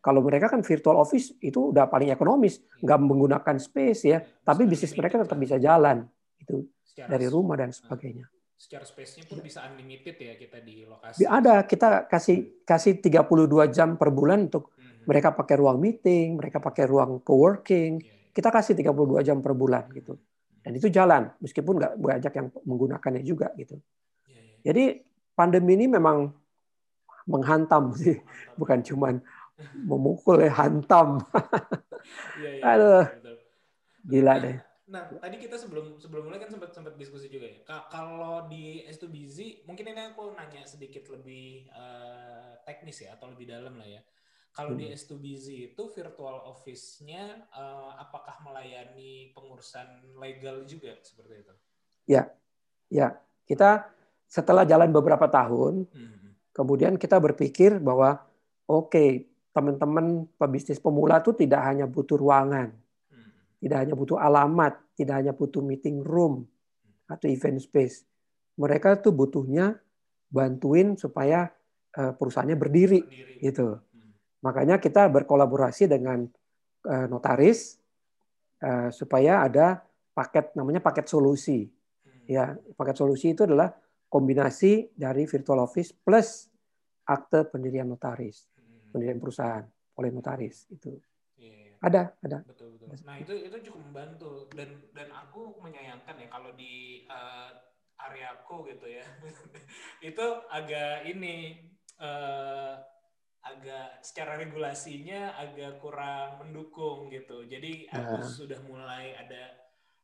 kalau mereka kan virtual office itu udah paling ekonomis, nggak menggunakan space ya, tapi bisnis mereka tetap bisa jalan itu dari rumah dan sebagainya. Secara space-nya pun bisa unlimited ya kita di lokasi. Ada kita kasih kasih 32 jam per bulan untuk hmm. mereka pakai ruang meeting, mereka pakai ruang co-working. Iya, iya. Kita kasih 32 jam per bulan gitu. Dan itu jalan meskipun nggak banyak yang menggunakannya juga gitu. Iya, Jadi pandemi ini memang menghantam sih, bukan cuman memukul ya hantam. Iya, iya, Aduh. Betul. Gila deh. Nah, tadi kita sebelum sebelum mulai kan sempat sempat diskusi juga ya. Kalau di S2Busy, mungkin ini aku nanya sedikit lebih uh, teknis ya atau lebih dalam lah ya. Kalau hmm. di S2Busy itu virtual office-nya uh, apakah melayani pengurusan legal juga seperti itu? Ya, ya. Kita setelah jalan beberapa tahun, hmm. kemudian kita berpikir bahwa oke, okay, teman-teman pebisnis pemula itu tidak hanya butuh ruangan, tidak hanya butuh alamat, tidak hanya butuh meeting room atau event space. Mereka tuh butuhnya bantuin supaya eh, perusahaannya berdiri, berdiri. gitu. Hmm. Makanya kita berkolaborasi dengan eh, notaris eh, supaya ada paket namanya paket solusi. Hmm. Ya, paket solusi itu adalah kombinasi dari virtual office plus akte pendirian notaris. Pendirian perusahaan oleh notaris itu. Ada, ada. Betul, betul. Nah, itu itu cukup membantu dan dan aku menyayangkan ya kalau di uh, areaku gitu ya. itu agak ini uh, agak secara regulasinya agak kurang mendukung gitu. Jadi aku uh. sudah mulai ada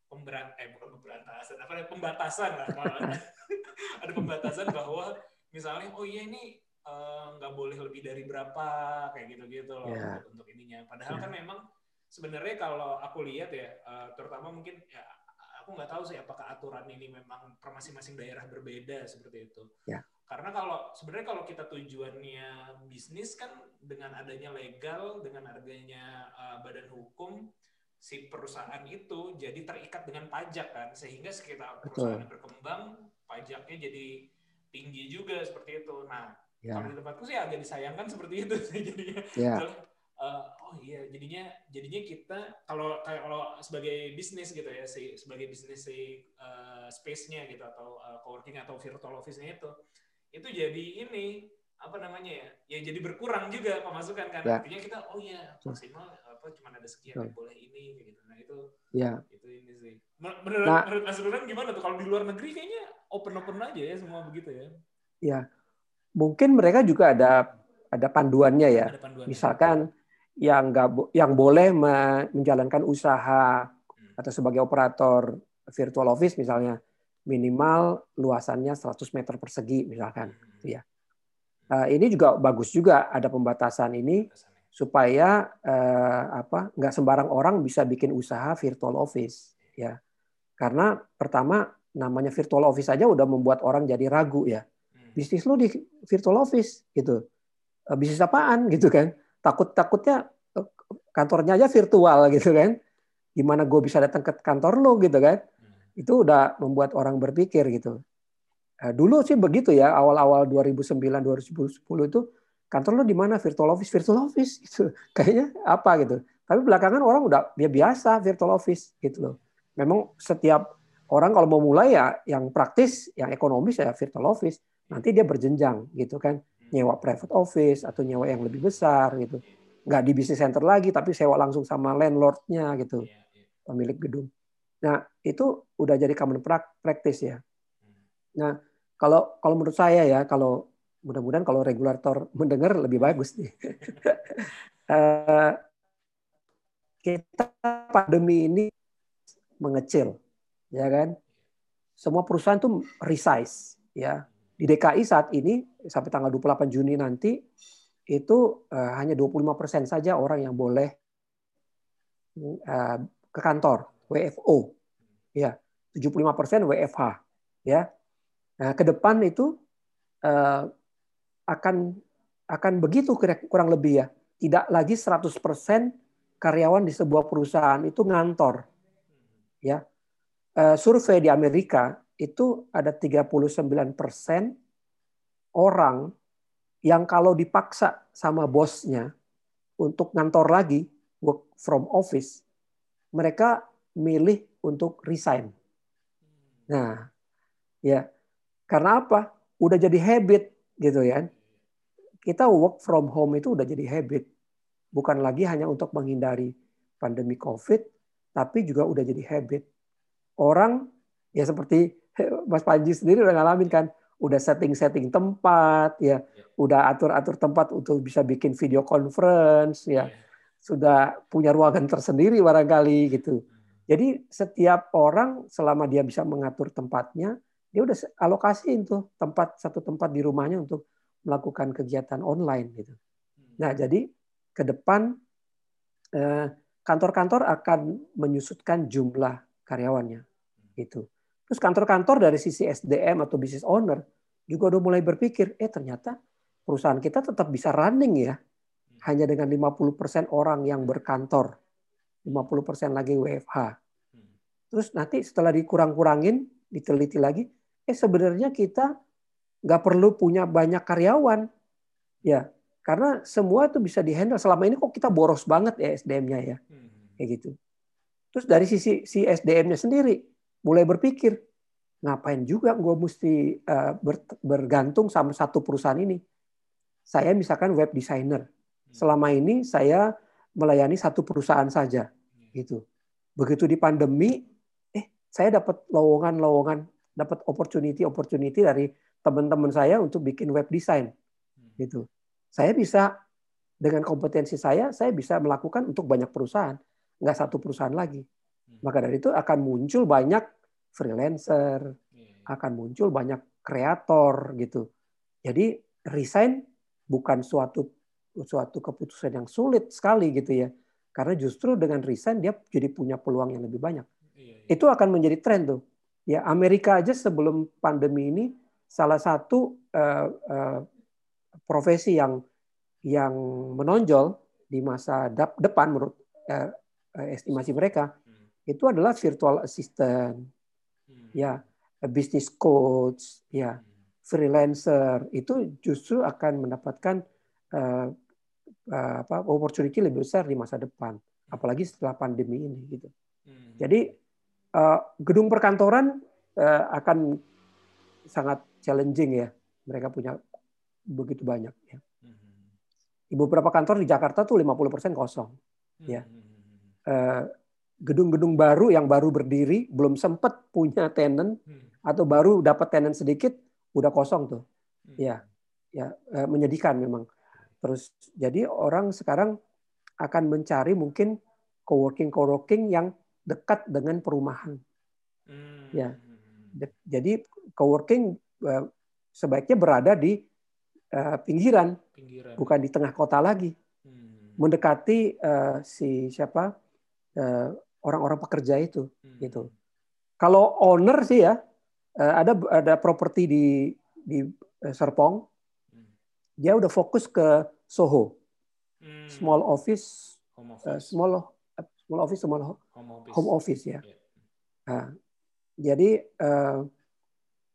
pemberat eh bukan pemberantasan apa pembatasan lah ada pembatasan bahwa misalnya oh iya ini Eh, nggak uh, boleh lebih dari berapa kayak gitu-gitu loh yeah. untuk, untuk ininya. Padahal yeah. kan memang sebenarnya kalau aku lihat ya, uh, terutama mungkin ya aku nggak tahu sih apakah aturan ini memang per masing-masing daerah berbeda seperti itu. Yeah. Karena kalau sebenarnya kalau kita tujuannya bisnis kan dengan adanya legal, dengan adanya uh, badan hukum, si perusahaan itu jadi terikat dengan pajak kan, sehingga sekitar perusahaan berkembang, pajaknya jadi tinggi juga seperti itu. Nah, Ya. Kalau di tempatku sih agak disayangkan seperti itu sih jadinya. Ya. uh, oh iya jadinya jadinya kita kalau kayak kalau sebagai bisnis gitu ya si sebagai bisnis si uh, space-nya gitu atau uh, co-working atau virtual office-nya itu itu jadi ini apa namanya ya ya jadi berkurang juga pemasukan kan ya. artinya kita oh iya maksimal apa cuma ada sekian yang boleh ini gitu nah itu ya. itu ini sih menurut nah, menurut Mas gimana tuh kalau di luar negeri kayaknya open open aja ya semua begitu ya ya mungkin mereka juga ada ada panduannya ya. Ada panduannya. Misalkan yang nggak yang boleh menjalankan usaha hmm. atau sebagai operator virtual office misalnya minimal luasannya 100 meter persegi misalkan hmm. gitu ya. Uh, ini juga bagus juga ada pembatasan ini supaya uh, apa nggak sembarang orang bisa bikin usaha virtual office ya. Karena pertama namanya virtual office saja udah membuat orang jadi ragu ya bisnis lo di virtual office gitu. Eh, bisnis apaan gitu kan? Takut-takutnya eh, kantornya aja virtual gitu kan. Gimana gue bisa datang ke kantor lo gitu kan? Itu udah membuat orang berpikir gitu. Eh, dulu sih begitu ya, awal-awal 2009 2010 itu kantor lo di mana virtual office virtual office gitu. Kayaknya apa gitu. Tapi belakangan orang udah ya biasa virtual office gitu loh. Memang setiap orang kalau mau mulai ya yang praktis, yang ekonomis ya virtual office nanti dia berjenjang gitu kan. Nyewa private office atau nyewa yang lebih besar gitu. Nggak di business center lagi tapi sewa langsung sama landlordnya gitu. Iya, iya. pemilik gedung. Nah itu udah jadi common practice ya. Nah kalau kalau menurut saya ya kalau mudah-mudahan kalau regulator mendengar lebih bagus nih. Eh, kita pandemi ini mengecil ya kan? Semua perusahaan tuh resize ya di DKI saat ini sampai tanggal 28 Juni nanti itu uh, hanya 25 persen saja orang yang boleh uh, ke kantor WFO, ya 75 persen WFH, ya. Nah, ke depan itu uh, akan akan begitu kurang lebih ya, tidak lagi 100 persen karyawan di sebuah perusahaan itu ngantor, ya. Uh, survei di Amerika itu ada 39 persen orang yang kalau dipaksa sama bosnya untuk ngantor lagi, work from office, mereka milih untuk resign. Nah, ya karena apa? Udah jadi habit gitu ya. Kita work from home itu udah jadi habit. Bukan lagi hanya untuk menghindari pandemi COVID, tapi juga udah jadi habit. Orang ya seperti Mas Panji sendiri udah ngalamin kan, udah setting-setting tempat ya, ya. udah atur-atur tempat untuk bisa bikin video conference ya. ya. Sudah punya ruangan tersendiri barangkali gitu. Hmm. Jadi setiap orang selama dia bisa mengatur tempatnya, dia udah alokasiin tuh tempat satu tempat di rumahnya untuk melakukan kegiatan online gitu. Hmm. Nah, jadi ke depan eh, kantor-kantor akan menyusutkan jumlah karyawannya gitu. Terus kantor-kantor dari sisi SDM atau business owner juga udah mulai berpikir, eh ternyata perusahaan kita tetap bisa running ya. Hanya dengan 50% orang yang berkantor 50% lagi WFH. Terus nanti setelah dikurang-kurangin, diteliti lagi, eh sebenarnya kita nggak perlu punya banyak karyawan. Ya, karena semua itu bisa dihandle. Selama ini kok kita boros banget ya SDM-nya ya. Kayak gitu. Terus dari sisi si SDM-nya sendiri mulai berpikir, ngapain juga gue mesti uh, bergantung sama satu perusahaan ini. Saya misalkan web designer. Selama ini saya melayani satu perusahaan saja gitu. Begitu di pandemi saya dapat lowongan-lowongan, dapat opportunity-opportunity dari teman-teman saya untuk bikin web design. Gitu. Saya bisa dengan kompetensi saya, saya bisa melakukan untuk banyak perusahaan, nggak satu perusahaan lagi. Maka dari itu akan muncul banyak freelancer, akan muncul banyak kreator gitu. Jadi resign bukan suatu suatu keputusan yang sulit sekali gitu ya. Karena justru dengan resign dia jadi punya peluang yang lebih banyak itu akan menjadi tren tuh. Ya Amerika aja sebelum pandemi ini salah satu uh, uh, profesi yang yang menonjol di masa depan menurut uh, estimasi mereka hmm. Itu adalah virtual assistant, hmm. ya business coach, ya hmm. freelancer itu justru akan mendapatkan uh, uh, apa opportunity lebih besar di masa depan, apalagi setelah pandemi ini gitu. Jadi Eh, gedung perkantoran uh, akan sangat challenging ya. Mereka punya begitu banyak ya. Di beberapa kantor di Jakarta tuh 50% kosong. Ya. Uh, gedung-gedung baru yang baru berdiri belum sempat punya tenant atau baru dapat tenant sedikit udah kosong tuh. Ya. Ya, menyedihkan memang. Terus jadi orang sekarang akan mencari mungkin coworking coworking yang dekat dengan perumahan. Hmm. Ya. Jadi coworking uh, sebaiknya berada di uh, pinggiran, pinggiran, bukan di tengah kota lagi. Hmm. Mendekati uh, si siapa orang-orang pekerja itu, hmm. gitu. Kalau owner sih ya, ada ada properti di di Serpong, hmm. dia udah fokus ke Soho, hmm. small office, office. small small office small home office, home office ya. Yeah. Nah, jadi uh,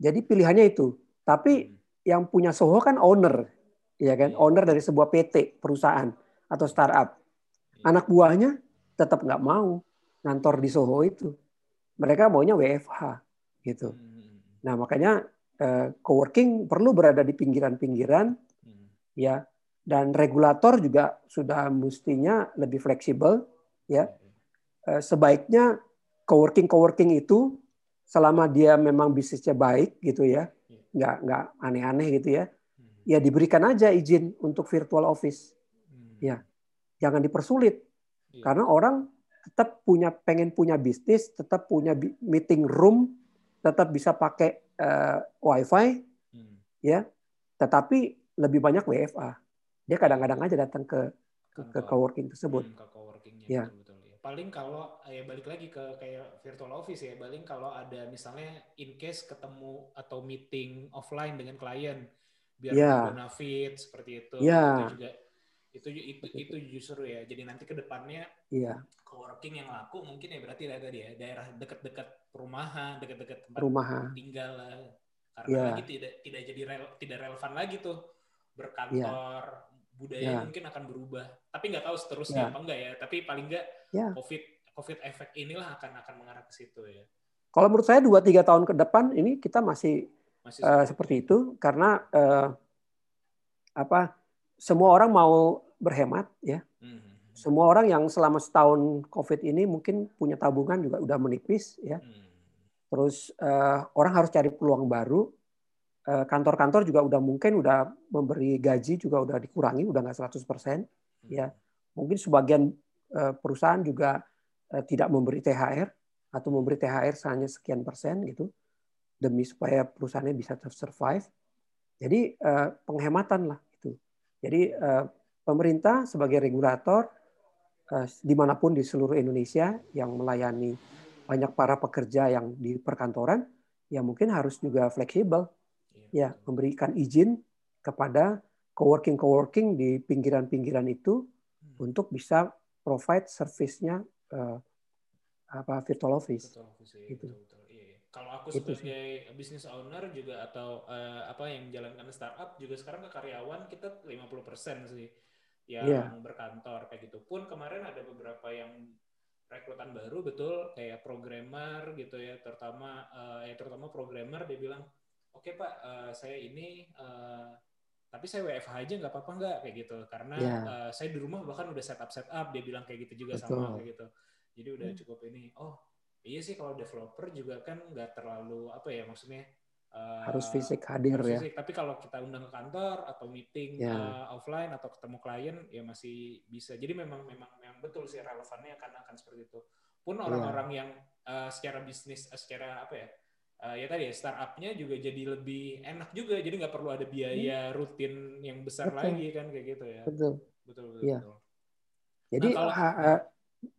jadi pilihannya itu. Tapi hmm. yang punya Soho kan owner, ya kan? Yeah. Owner dari sebuah PT perusahaan atau startup. Yeah. Anak buahnya tetap nggak mau ngantor di Soho itu. Mereka maunya WFH gitu. Hmm. Nah makanya uh, coworking perlu berada di pinggiran-pinggiran, hmm. ya. Dan regulator juga sudah mestinya lebih fleksibel, ya Eh, sebaiknya coworking coworking itu selama dia memang bisnisnya baik gitu ya, nggak nggak aneh-aneh gitu ya, hmm. ya diberikan aja izin untuk virtual office, hmm. ya jangan dipersulit iya. karena orang tetap punya pengen punya bisnis, tetap punya meeting room, tetap bisa pakai uh, wifi, hmm. ya, tetapi lebih banyak WFA. Dia kadang-kadang aja datang ke ke, ke coworking tersebut. Hmm, ke ya. Betul paling kalau ya balik lagi ke kayak virtual office ya paling kalau ada misalnya in case ketemu atau meeting offline dengan klien biar yeah. benefit seperti itu yeah. itu juga itu itu itu justru ya jadi nanti ke depannya yeah. coworking yang laku mungkin ya berarti ada tadi ya daerah dekat-dekat perumahan dekat-dekat tempat perumahan tinggal lah karena yeah. lagi tidak tidak jadi rel, tidak relevan lagi tuh berkantor yeah budaya yeah. mungkin akan berubah. Tapi nggak tahu seterusnya yeah. apa enggak ya. Tapi paling nggak yeah. COVID COVID efek inilah akan akan mengarah ke situ ya. Kalau menurut saya dua tiga tahun ke depan ini kita masih, masih uh, seperti itu karena uh, apa semua orang mau berhemat ya. Hmm. Semua orang yang selama setahun COVID ini mungkin punya tabungan juga udah menipis ya. Hmm. Terus uh, orang harus cari peluang baru Eh, kantor-kantor juga udah mungkin udah memberi gaji juga udah dikurangi udah nggak 100% persen ya mungkin sebagian eh, perusahaan juga eh, tidak memberi THR atau memberi THR hanya sekian persen gitu demi supaya perusahaannya bisa survive jadi penghematan lah jadi pemerintah sebagai regulator di mana pun di seluruh Indonesia yang melayani banyak para pekerja yang di perkantoran ya mungkin harus juga fleksibel ya memberikan izin kepada coworking coworking di pinggiran-pinggiran itu hmm. untuk bisa provide service-nya uh, apa virtual office. Virtual office ya, gitu. betul, betul. Kalau aku Gitu sebagai business owner juga atau eh, apa yang menjalankan startup juga sekarang ke karyawan kita 50% sih yang Iya. berkantor kayak gitu. Pun kemarin ada beberapa yang rekrutan baru betul kayak programmer gitu ya, terutama eh, ya terutama programmer dia bilang, "Oke, Pak, eh, saya ini eh, tapi saya WFH aja nggak apa-apa nggak kayak gitu karena Iya. eh, saya di rumah bahkan udah setup setup dia bilang kayak gitu juga Betul. sama kayak gitu jadi udah cukup ini oh iya sih kalau developer juga kan nggak terlalu apa ya maksudnya eh, Harus fisik hadir harus ya. fisik. tapi kalau kita undang ke kantor atau meeting Ya. eh, offline atau ketemu klien ya masih bisa jadi memang memang memang betul sih relevannya karena akan seperti itu pun Iya. orang-orang yang eh, secara bisnis eh, secara apa ya eh, ya tadi ya startupnya juga jadi lebih enak juga jadi nggak perlu ada biaya rutin yang besar Betul. lagi kan kayak gitu ya Betul. betul betul, Iya. betul. Jadi Nah, kalau-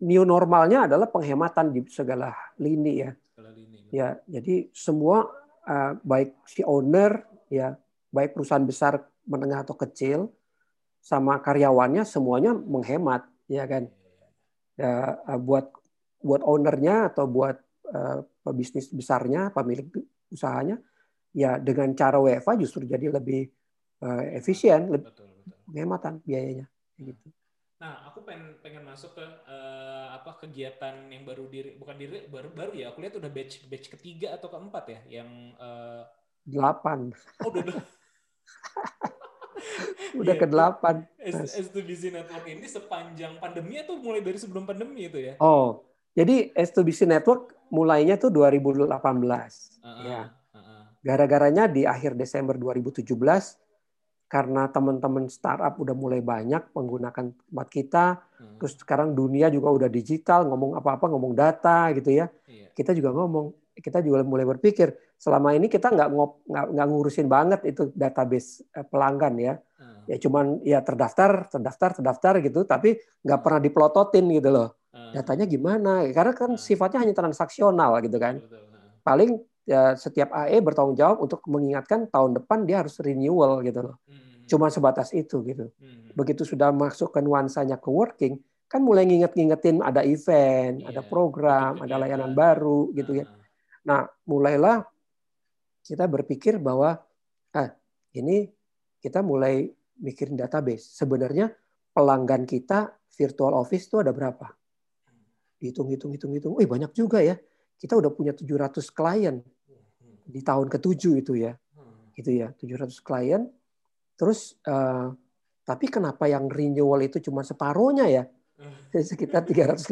new normalnya adalah penghematan di segala lini ya. Segala lini. Ya, jadi semua uh, baik si owner ya, baik perusahaan besar, menengah atau kecil, sama karyawannya semuanya menghemat, ya kan. Ya, uh, buat buat ownernya atau buat uh, pebisnis besarnya, pemilik usahanya, ya dengan cara WFA justru jadi lebih uh, efisien, lebih betul penghematan biayanya. Gitu. Nah, aku pengen pengen masuk ke eh, apa kegiatan yang baru diri bukan diri baru baru ya. Aku lihat udah batch batch ketiga atau keempat ya yang eh, Delapan, oh udah udah udah Iya, ke delapan. S- S2BC Network ini sepanjang pandemi atau mulai dari sebelum pandemi itu ya? Oh, jadi S2BC Network mulainya tuh 2018. Heeh, Ya. heeh. Gara-garanya di akhir Desember 2017 karena teman-teman startup udah mulai banyak menggunakan tempat kita, Hmm, terus sekarang dunia juga udah digital, ngomong apa-apa ngomong data gitu ya. iya. Kita juga ngomong, kita juga mulai berpikir selama ini kita nggak nggak ngurusin banget itu database eh, pelanggan ya. Heeh, Ya cuman ya terdaftar, terdaftar, terdaftar gitu, tapi nggak pernah dipelototin gitu loh. heeh. Datanya gimana? Karena kan Hmm. sifatnya hanya transaksional gitu kan. Betul, betul, heeh. Paling setiap AE bertanggung jawab untuk mengingatkan tahun depan dia harus renewal gitu loh. Hmm, Cuma sebatas itu gitu. hmm, Begitu sudah masuk ke nuansanya ke working, kan mulai nginget-ngingetin ada event, Iya, ada program, bikin ada layanan kegiatan. baru gitu ya. heeh. Nah, mulailah kita berpikir bahwa ah ini kita mulai mikirin database. Sebenarnya pelanggan kita virtual office itu ada berapa? Hitung, hitung, hitung, hitung. Wih banyak juga ya. Kita udah punya 700 klien Hmm, di tahun ke-7 itu ya. hmm. Gitu ya, 700 klien. Terus eh, tapi kenapa yang renewal itu cuma separuhnya ya? Sekitar 350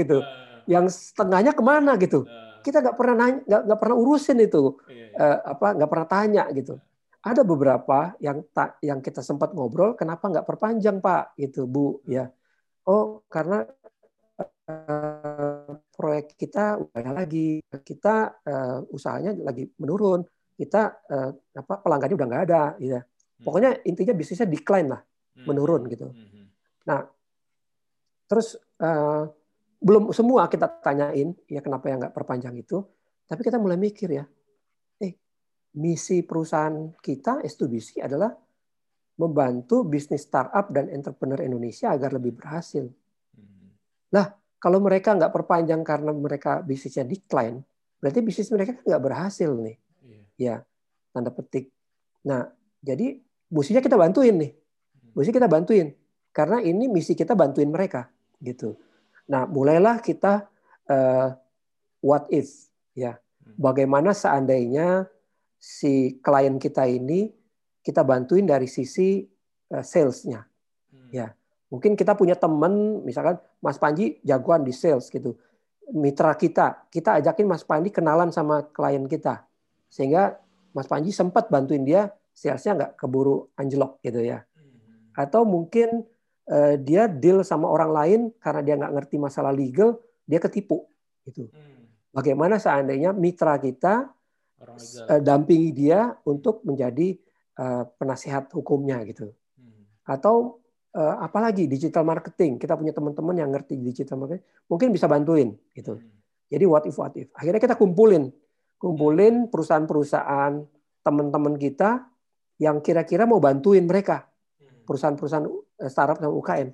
gitu. Eh, Yang setengahnya ke mana gitu? Kita nggak pernah nanya, nggak pernah urusin itu. Eh, apa nggak pernah tanya gitu. Ada beberapa yang tak yang kita sempat ngobrol, kenapa nggak perpanjang Pak gitu Bu ya? Oh karena eh, proyek kita udah lagi, kita eh, usahanya lagi menurun, kita eh, apa pelanggannya udah nggak ada, ya. Pokoknya intinya bisnisnya decline lah, Hmm, menurun gitu. hmm, hmm. Terus eh, belum semua kita tanyain ya kenapa yang nggak perpanjang itu, tapi kita mulai mikir ya, eh misi perusahaan kita S2BC adalah membantu bisnis startup dan entrepreneur Indonesia agar lebih berhasil. Hmm. Kalau mereka nggak perpanjang karena mereka bisnisnya decline, berarti bisnis mereka kan nggak berhasil nih, Iya. ya tanda petik. Nah, jadi mestinya kita bantuin nih, mesti kita bantuin karena ini misi kita bantuin mereka gitu. Nah, mulailah kita eh, what if ya. Bagaimana seandainya si klien kita ini kita bantuin dari sisi eh, salesnya. Hmm. Ya. Mungkin kita punya teman, misalkan Mas Panji jagoan di sales gitu. Mitra kita, kita ajakin Mas Panji kenalan sama klien kita. Sehingga Mas Panji sempat bantuin dia, salesnya nggak keburu anjlok gitu ya. Hmm. Atau mungkin eh, dia deal sama orang lain karena dia nggak ngerti masalah legal, dia ketipu gitu. Hmm. Bagaimana seandainya mitra kita eh, dampingi dia untuk menjadi eh, penasihat hukumnya gitu Hmm. atau apalagi digital marketing. Kita punya teman-teman yang ngerti digital marketing mungkin bisa bantuin gitu. Hmm. jadi what if what if? Akhirnya kita kumpulin. Kumpulin perusahaan-perusahaan teman-teman kita yang kira-kira mau bantuin mereka. Hmm. perusahaan-perusahaan eh, startup dan UKM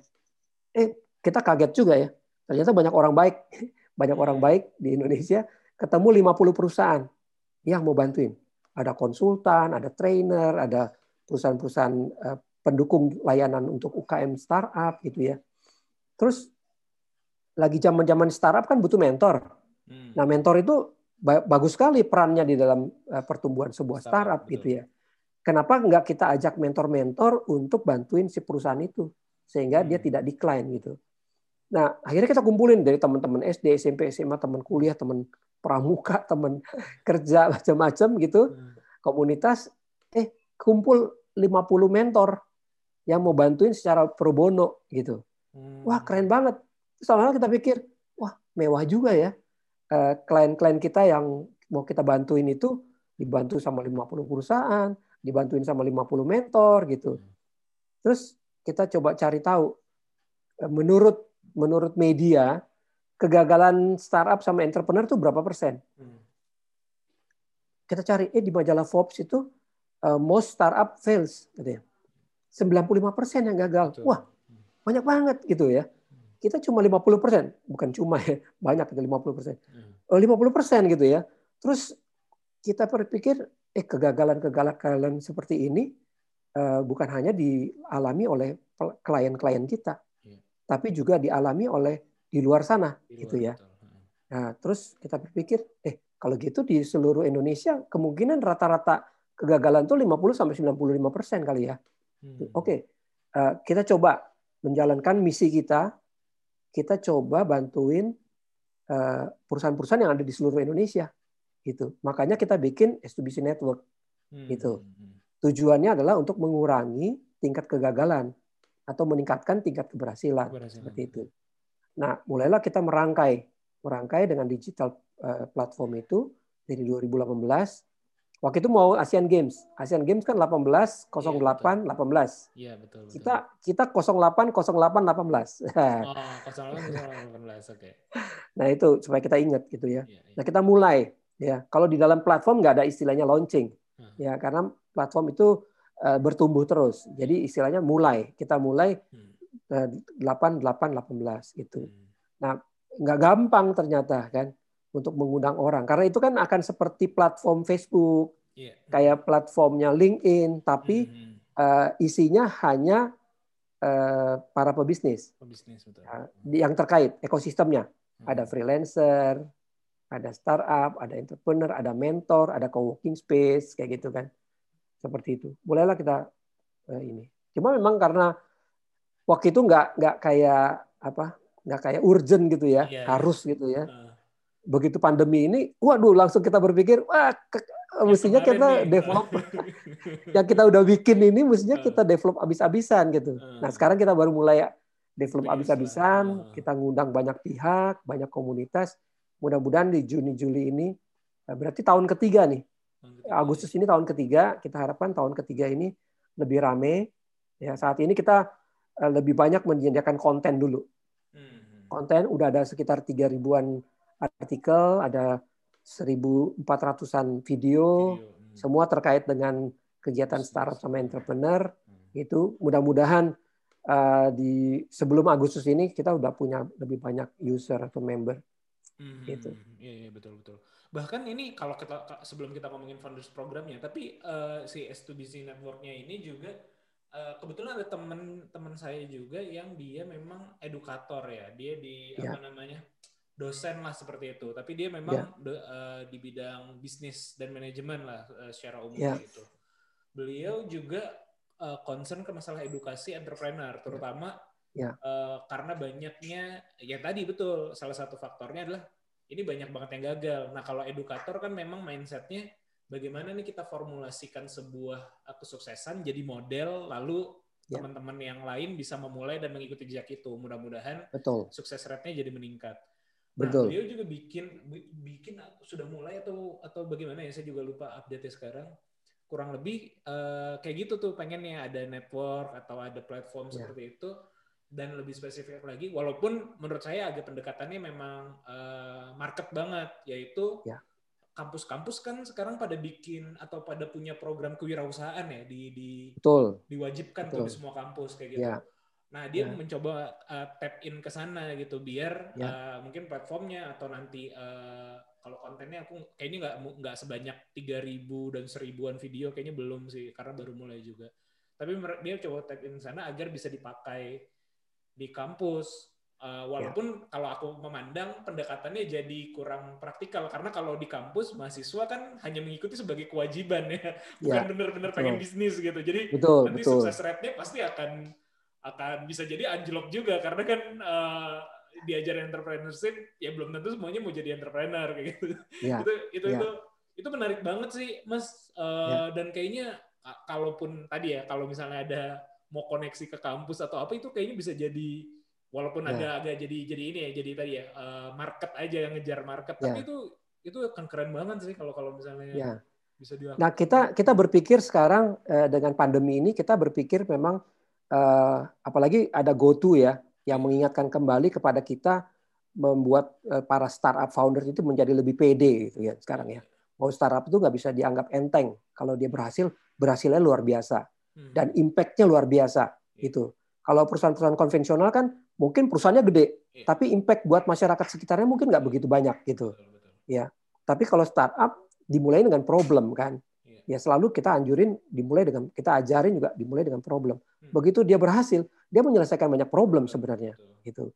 eh kita kaget juga ya. Ternyata banyak orang baik, banyak orang baik di Indonesia. Ketemu 50 perusahaan yang mau bantuin. Ada konsultan, ada trainer, ada perusahaan-perusahaan eh, pendukung layanan untuk UKM startup gitu ya. Terus lagi zaman-zaman startup kan butuh mentor. Hmm. Nah, mentor itu ba- bagus sekali perannya di dalam eh, pertumbuhan sebuah Startup, startup gitu ya. Kenapa nggak kita ajak mentor-mentor untuk bantuin si perusahaan itu sehingga dia Hmm. tidak decline gitu. Nah, akhirnya kita kumpulin dari teman-teman SD, SMP, SMA, teman kuliah, teman pramuka, teman kerja macam-macam gitu, Hmm. komunitas eh kumpul 50 mentor yang mau bantuin secara pro bono gitu. Hmm. Wah, keren banget. Terus lama kita pikir, wah, mewah juga ya. Eh, Klien-klien kita yang mau kita bantuin itu dibantu sama 50 perusahaan, dibantuin sama 50 mentor gitu. Terus kita coba cari tahu eh, menurut menurut media kegagalan startup sama entrepreneur itu berapa persen? Hmm. Kita cari eh di majalah Forbes itu eh, most startup fails katanya. 95 persen yang gagal. Betul. Wah, banyak banget gitu ya. Kita cuma 50 persen, bukan cuma ya, banyak itu 50 persen. Hmm. Eh, 50 persen gitu ya. Terus kita berpikir, eh kegagalan-kegagalan seperti ini eh, bukan hanya dialami oleh klien-klien kita, Iya. tapi juga dialami oleh di luar sana, Di gitu luar, ya. betul. Hmm. Nah, terus kita berpikir, eh kalau gitu di seluruh Indonesia kemungkinan rata-rata kegagalan tuh 50 sampai 95 persen kali ya. Hmm. Oke, eh, kita coba menjalankan misi kita. Kita coba bantuin eh, perusahaan-perusahaan yang ada di seluruh Indonesia, gitu. Makanya kita bikin S2BC Network. Hmm. gitu. Tujuannya adalah untuk mengurangi tingkat kegagalan atau meningkatkan tingkat keberhasilan Keberhasilan. seperti itu. Nah, mulailah kita merangkai, merangkai dengan digital eh, platform itu dari 2018. Waktu itu mau Asian Games. Asian Games kan 18 08 18. Iya betul. betul. Kita kita 08 08 18. Oh, 08 oke. nah, itu supaya kita ingat gitu ya. Iya, iya. Nah, kita mulai ya. Kalau di dalam platform nggak ada istilahnya launching. Hmm. Ya, karena platform itu eh, bertumbuh terus. Jadi istilahnya mulai. Kita mulai Hmm. eh, 8 8 18 gitu. Hmm. Nggak gampang ternyata kan untuk mengundang orang. Karena itu kan akan seperti platform Facebook, Iya. kayak platformnya LinkedIn, tapi Hmm. eh, isinya hanya eh, para pebisnis Pebisnis betul. di- yang terkait ekosistemnya. Hmm. Ada freelancer, ada startup, ada entrepreneur, ada mentor, ada co-working space kayak gitu kan. Seperti itu. Bolehlah kita eh, ini. Cuma memang karena waktu itu nggak nggak kayak apa nggak kayak urgent gitu ya, Iya, iya. harus gitu ya. Ah. Begitu pandemi ini, waduh langsung kita berpikir, wah ke- Yang mestinya kita nih, develop yang kita udah bikin ini mestinya Ah. kita develop abis-abisan gitu. Ah. Nah sekarang kita baru mulai develop abis-abisan. Ah. kita ngundang banyak pihak, banyak komunitas. Mudah-mudahan di Juni Juli ini eh, berarti tahun ketiga nih. Agustus ini tahun ketiga, kita harapkan tahun ketiga ini lebih rame. Ya saat ini kita eh, lebih banyak menyediakan konten dulu. Hmm. Konten udah ada sekitar tiga ribuan artikel, ada 1.400an video, Video. Hmm. semua terkait dengan kegiatan startup sama entrepreneur Hmm. itu mudah-mudahan uh, di sebelum Agustus ini kita udah punya lebih banyak user atau member Hmm, Gitu. Iya, iya betul betul. Bahkan ini kalau kita sebelum kita ngomongin founders programnya, tapi eh, si S2BC networknya ini juga eh, kebetulan ada teman-teman saya juga yang dia memang edukator ya. Dia di Ya. apa namanya? Dosen lah seperti itu. Tapi dia memang Ya. de- eh, di bidang bisnis dan manajemen lah eh, secara umum Ya. gitu. Beliau juga eh, concern ke masalah edukasi entrepreneur, terutama Ya. eh, karena banyaknya ya tadi betul salah satu faktornya adalah ini banyak banget yang gagal. Nah kalau edukator kan memang mindsetnya bagaimana nih kita formulasikan sebuah kesuksesan jadi model lalu Ya. teman-teman yang lain bisa memulai dan mengikuti jejak itu. Mudah-mudahan sukses rate-nya jadi meningkat. Nah, betul beliau juga bikin bi- bikin sudah mulai atau atau bagaimana ya saya juga lupa update sekarang. Kurang lebih eh, kayak gitu tuh pengennya ada network atau ada platform Ya. seperti itu dan lebih spesifik lagi walaupun menurut saya agak pendekatannya memang eh, market banget yaitu Ya. kampus-kampus kan sekarang pada bikin atau pada punya program kewirausahaan ya di di betul diwajibkan tuh Betul. di semua kampus kayak gitu. ya Nah, dia Ya. mencoba uh, tap in ke sana gitu biar Ya. uh, mungkin platformnya atau nanti uh, kalau kontennya aku kayaknya nggak nggak sebanyak 3000 dan seribuan video kayaknya belum sih karena baru mulai juga. Tapi dia coba tap in sana agar bisa dipakai di kampus. Uh, walaupun kalau aku memandang pendekatannya jadi kurang praktikal karena kalau di kampus mahasiswa kan hanya mengikuti sebagai kewajiban ya, bukan Ya, benar-benar pengen bisnis gitu. Jadi Betul, nanti betul. sukses rate-nya pasti akan akan bisa jadi anjlok juga karena kan eh, diajarin entrepreneurship ya belum tentu semuanya mau jadi entrepreneur kayak gitu. Ya, itu itu ya. itu itu menarik banget sih Mas Eh, Ya. dan kayaknya ka- kalaupun tadi ya kalau misalnya ada mau koneksi ke kampus atau apa itu kayaknya bisa jadi walaupun Ya. ada agak jadi jadi ini ya jadi tadi ya eh, market aja yang ngejar market Ya. tapi itu itu akan keren banget sih kalau kalau misalnya Ya. bisa dilakukan. Nah, kita kita berpikir sekarang dengan pandemi ini kita berpikir memang eh, apalagi ada GoTo ya yang mengingatkan kembali kepada kita membuat eh, para startup founder itu menjadi lebih pede gitu ya sekarang ya. Mau startup itu nggak bisa dianggap enteng. Kalau dia berhasil, berhasilnya luar biasa Hmm. dan impact-nya luar biasa gitu. Kalau perusahaan-perusahaan konvensional kan mungkin perusahaannya gede, Iya. tapi impact buat masyarakat sekitarnya mungkin nggak begitu banyak gitu. Betul. Tapi kalau startup dimulai dengan problem kan. Ya selalu kita anjurin dimulai dengan kita ajarin juga dimulai dengan problem. Hmm. Begitu dia berhasil, dia menyelesaikan banyak problem sebenarnya gitu.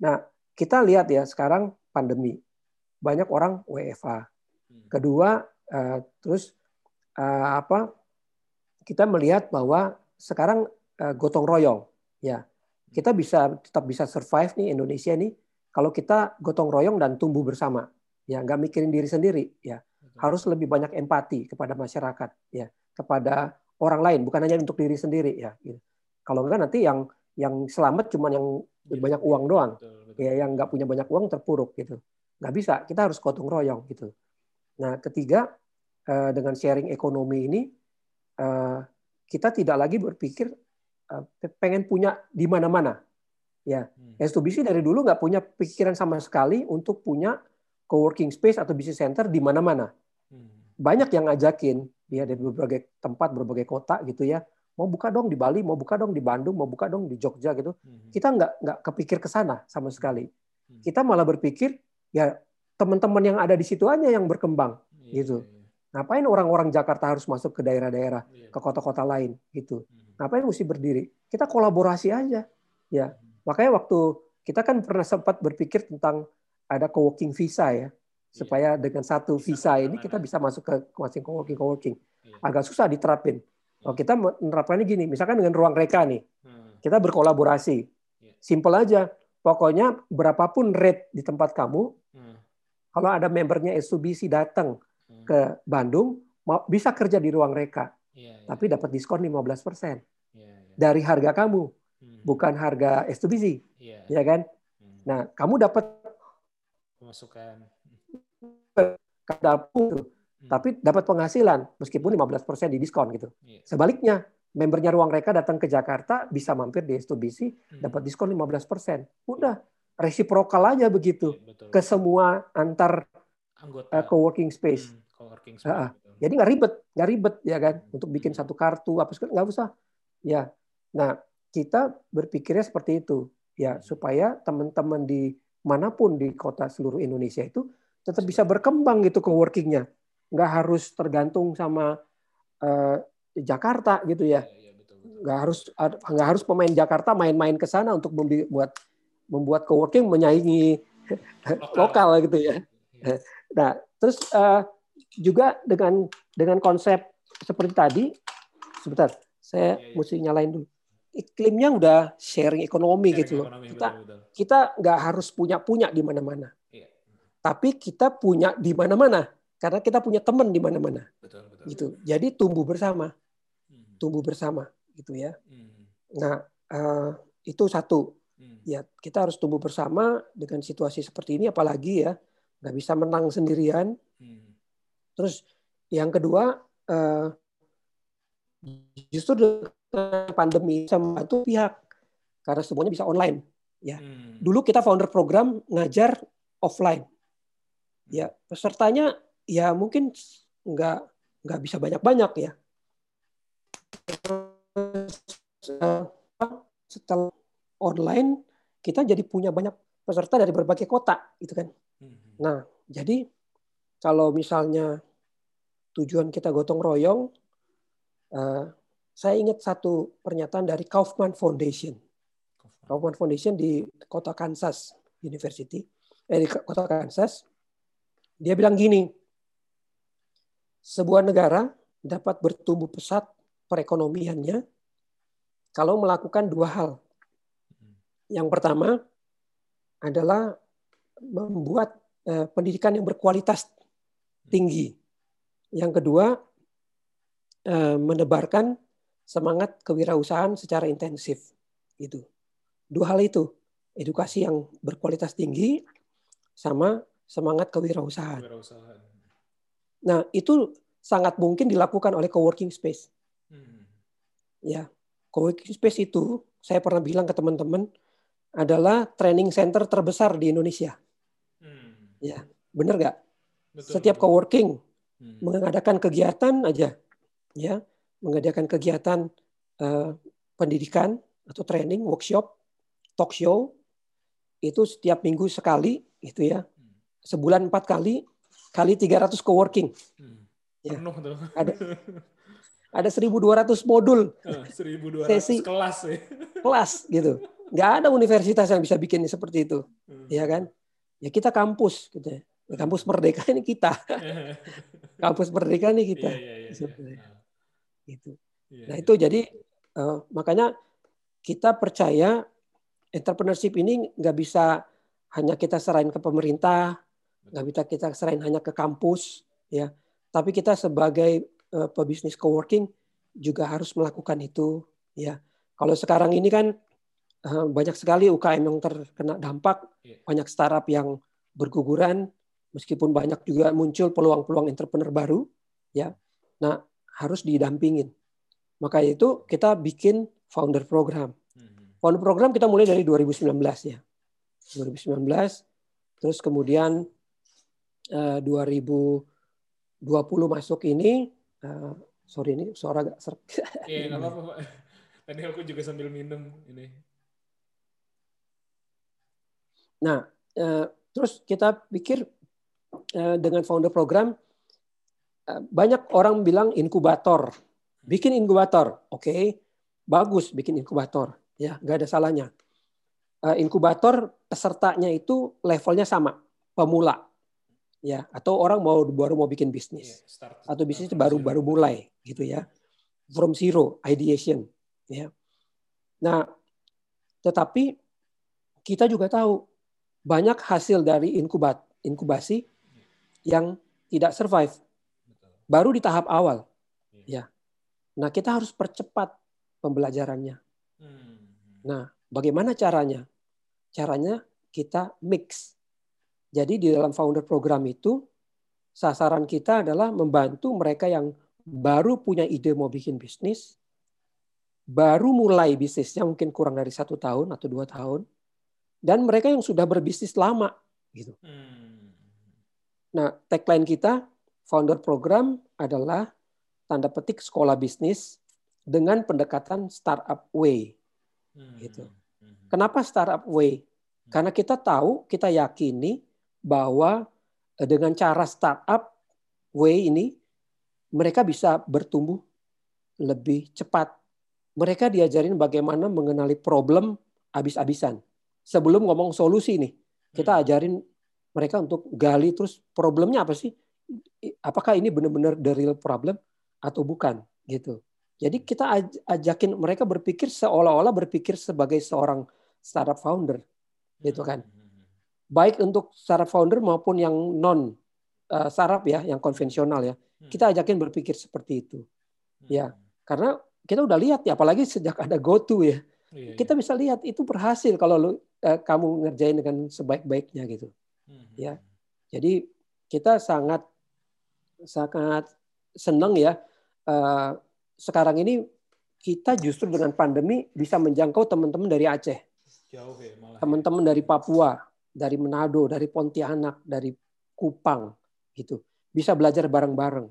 Nah, kita lihat ya sekarang pandemi. Banyak orang WFA. Hmm. Kedua eh, terus eh, apa? Kita melihat bahwa sekarang eh, gotong royong ya. Kita bisa tetap bisa survive nih Indonesia nih kalau kita gotong royong dan tumbuh bersama. Ya, nggak mikirin diri sendiri ya. Harus lebih banyak empati kepada masyarakat ya kepada orang lain bukan hanya untuk diri sendiri ya gitu. kalau enggak nanti yang yang selamat cuma yang banyak uang doang Betul, betul. ya yang nggak punya banyak uang terpuruk gitu nggak bisa kita harus gotong royong gitu nah ketiga eh, dengan sharing ekonomi ini eh, kita tidak lagi berpikir eh, pengen punya di mana-mana ya Hmm. S2BC dari dulu nggak punya pikiran sama sekali untuk punya co-working space atau business center di mana-mana Hmm. Banyak yang ngajakin ya dari berbagai tempat berbagai kota gitu ya mau buka dong di Bali mau buka dong di Bandung mau buka dong di Jogja gitu Hmm. kita nggak nggak kepikir ke sana sama sekali Hmm. kita malah berpikir ya teman-teman yang ada di situ aja yang berkembang Iya, gitu. iya, ngapain orang-orang Jakarta harus masuk ke daerah-daerah iya. ke kota-kota lain gitu Hmm. ngapain mesti berdiri kita kolaborasi aja ya makanya waktu kita kan pernah sempat berpikir tentang ada co-working visa ya supaya dengan satu visa ini kita bisa masuk ke masing co-working co-working Iya. agak susah diterapin kalau kita menerapkannya gini misalkan dengan ruang reka nih Hmm. kita berkolaborasi Iya. simple aja pokoknya berapapun rate di tempat kamu Hmm. kalau ada membernya S2BC datang Hmm. ke Bandung mau bisa kerja di ruang reka Iya, iya. tapi dapat diskon 15% Iya, iya. dari harga kamu bukan harga S2BC Iya. ya kan nah kamu dapat pemasukan. Dapur Hmm. tapi dapat penghasilan meskipun 15% di diskon gitu Iya. sebaliknya membernya ruang reka datang ke Jakarta bisa mampir di S2BC Hmm. dapat diskon 15%. Udah resiprokal aja begitu Iya, betul. ke semua antar anggota uh, co-working space. Hmm, co-working space. betul. Jadi nggak ribet, nggak ribet ya kan Hmm. untuk bikin satu kartu apa segala nggak usah. Ya. Nah, kita berpikirnya seperti itu ya Hmm. supaya teman-teman di mana pun di kota seluruh Indonesia itu tetap bisa berkembang gitu co-workingnya. Nggak harus tergantung sama uh, Jakarta gitu ya. Iya, iya, nggak harus nggak harus pemain Jakarta main-main ke sana untuk membuat membuat coworking menyaingi lokal gitu ya. Iya. Nah, terus eh, juga dengan dengan konsep seperti tadi, sebentar, saya Iya, iya. mesti nyalain dulu. Iklimnya udah sharing ekonomi Sharing gitu loh. ekonomi, Kita betul, betul. kita nggak harus punya punya di mana-mana. Tapi kita punya di mana-mana karena kita punya teman di mana-mana gitu. Jadi tumbuh bersama, Hmm. tumbuh bersama gitu ya. Hmm. Nah, eh, itu satu. Hmm. ya kita harus tumbuh bersama dengan situasi seperti ini apalagi ya nggak bisa menang sendirian Hmm. terus yang kedua eh, justru dengan pandemi bisa membantu pihak karena semuanya bisa online Hmm. dulu kita founder program ngajar offline ya pesertanya ya mungkin nggak nggak bisa banyak banyak ya eh, setelah online kita jadi punya banyak peserta dari berbagai kota gitu kan. Nah, jadi kalau misalnya tujuan kita gotong royong, uh, saya ingat satu pernyataan dari Kaufman Foundation. Kaufman Foundation di kota Kansas University, eh, di kota Kansas, dia bilang gini, sebuah negara dapat bertumbuh pesat perekonomiannya kalau melakukan dua hal. Yang pertama adalah membuat eh, pendidikan yang berkualitas tinggi. Yang kedua eh, menebarkan semangat kewirausahaan secara intensif. Gitu. Dua hal itu, edukasi yang berkualitas tinggi sama semangat kewirausahaan. kewirausahaan. Nah, itu sangat mungkin dilakukan oleh coworking space. Hmm. Ya, coworking space itu saya pernah bilang ke teman-teman adalah training center terbesar di Indonesia. Hmm. Ya, benar nggak? Setiap coworking hmm. mengadakan kegiatan aja, ya, mengadakan kegiatan uh, pendidikan atau training, workshop, talk show itu setiap minggu sekali, itu ya. Sebulan empat kali, kali 300 coworking. Hmm Ya. Penuh tuh. Ada ada 1200 modul. 1200 sesi kelas ya. Kelas gitu. Nggak ada universitas yang bisa bikin seperti itu. Hmm. Ya kan? Ya kita kampus gitu ya. Kampus Merdeka ini kita. kampus Merdeka ini kita. Iya, iya, iya, iya. Gitu. Iya, nah, iya. itu jadi uh, makanya kita percaya entrepreneurship ini nggak bisa hanya kita serahin ke pemerintah, nggak bisa kita serahin hanya ke kampus, ya. Tapi kita sebagai uh, pebisnis coworking juga harus melakukan itu ya. Kalau sekarang ini kan uh, banyak sekali UKM yang terkena dampak yeah. banyak startup yang berguguran meskipun banyak juga muncul peluang-peluang entrepreneur baru ya. Nah harus didampingin. Maka itu kita bikin founder program. Mm-hmm. founder program kita mulai dari 2019 ya. 2019 terus kemudian uh, 2000 20 masuk ini, uh, sorry ini suara agak serak. Iya nggak apa-apa Pak. Tadi aku juga sambil minum ini. Nah, uh, terus kita pikir uh, dengan founder program, uh, banyak orang bilang inkubator. Bikin inkubator, oke, okay, bagus bikin inkubator, ya nggak ada salahnya. Uh, inkubator pesertanya itu levelnya sama, pemula ya atau orang mau baru mau bikin bisnis. Yeah, start, atau bisnis baru baru mulai gitu ya. From zero ideation ya. Nah tetapi kita juga tahu banyak hasil dari inkubat inkubasi yang tidak survive. Baru di tahap awal. Iya. ya. Nah kita harus percepat pembelajarannya. Hmm. nah bagaimana caranya? Caranya kita mix jadi di dalam founder program itu sasaran kita adalah membantu mereka yang baru punya ide mau bikin bisnis, baru mulai bisnisnya mungkin kurang dari satu tahun atau dua tahun, dan mereka yang sudah berbisnis lama gitu. Hmm. Nah tagline kita founder program adalah tanda petik sekolah bisnis dengan pendekatan startup way. Gitu. Hmm. Kenapa startup way? Karena kita tahu, kita yakini bahwa eh, dengan cara startup way ini mereka bisa bertumbuh lebih cepat. Mereka diajarin bagaimana mengenali problem habis-habisan. Sebelum ngomong solusi nih, kita hmm. ajarin mereka untuk gali terus problemnya apa sih? Apakah ini benar-benar the real problem atau bukan gitu. Jadi kita ajakin mereka berpikir seolah-olah berpikir sebagai seorang startup founder gitu kan. Baik untuk startup founder maupun yang non uh, startup ya, yang konvensional ya. Hmm. Kita ajakin berpikir seperti itu. Hmm. Ya, karena kita udah lihat ya, apalagi sejak ada GoTo ya. Iya, iya. kita bisa lihat itu berhasil kalau lu, uh, kamu ngerjain dengan sebaik-baiknya gitu. Hmm. Ya. Jadi kita sangat sangat senang ya uh, sekarang ini kita justru dengan pandemi bisa menjangkau teman-teman dari Aceh. Ya, teman-teman dari Papua, dari Manado, dari Pontianak, dari Kupang gitu. Bisa belajar bareng-bareng.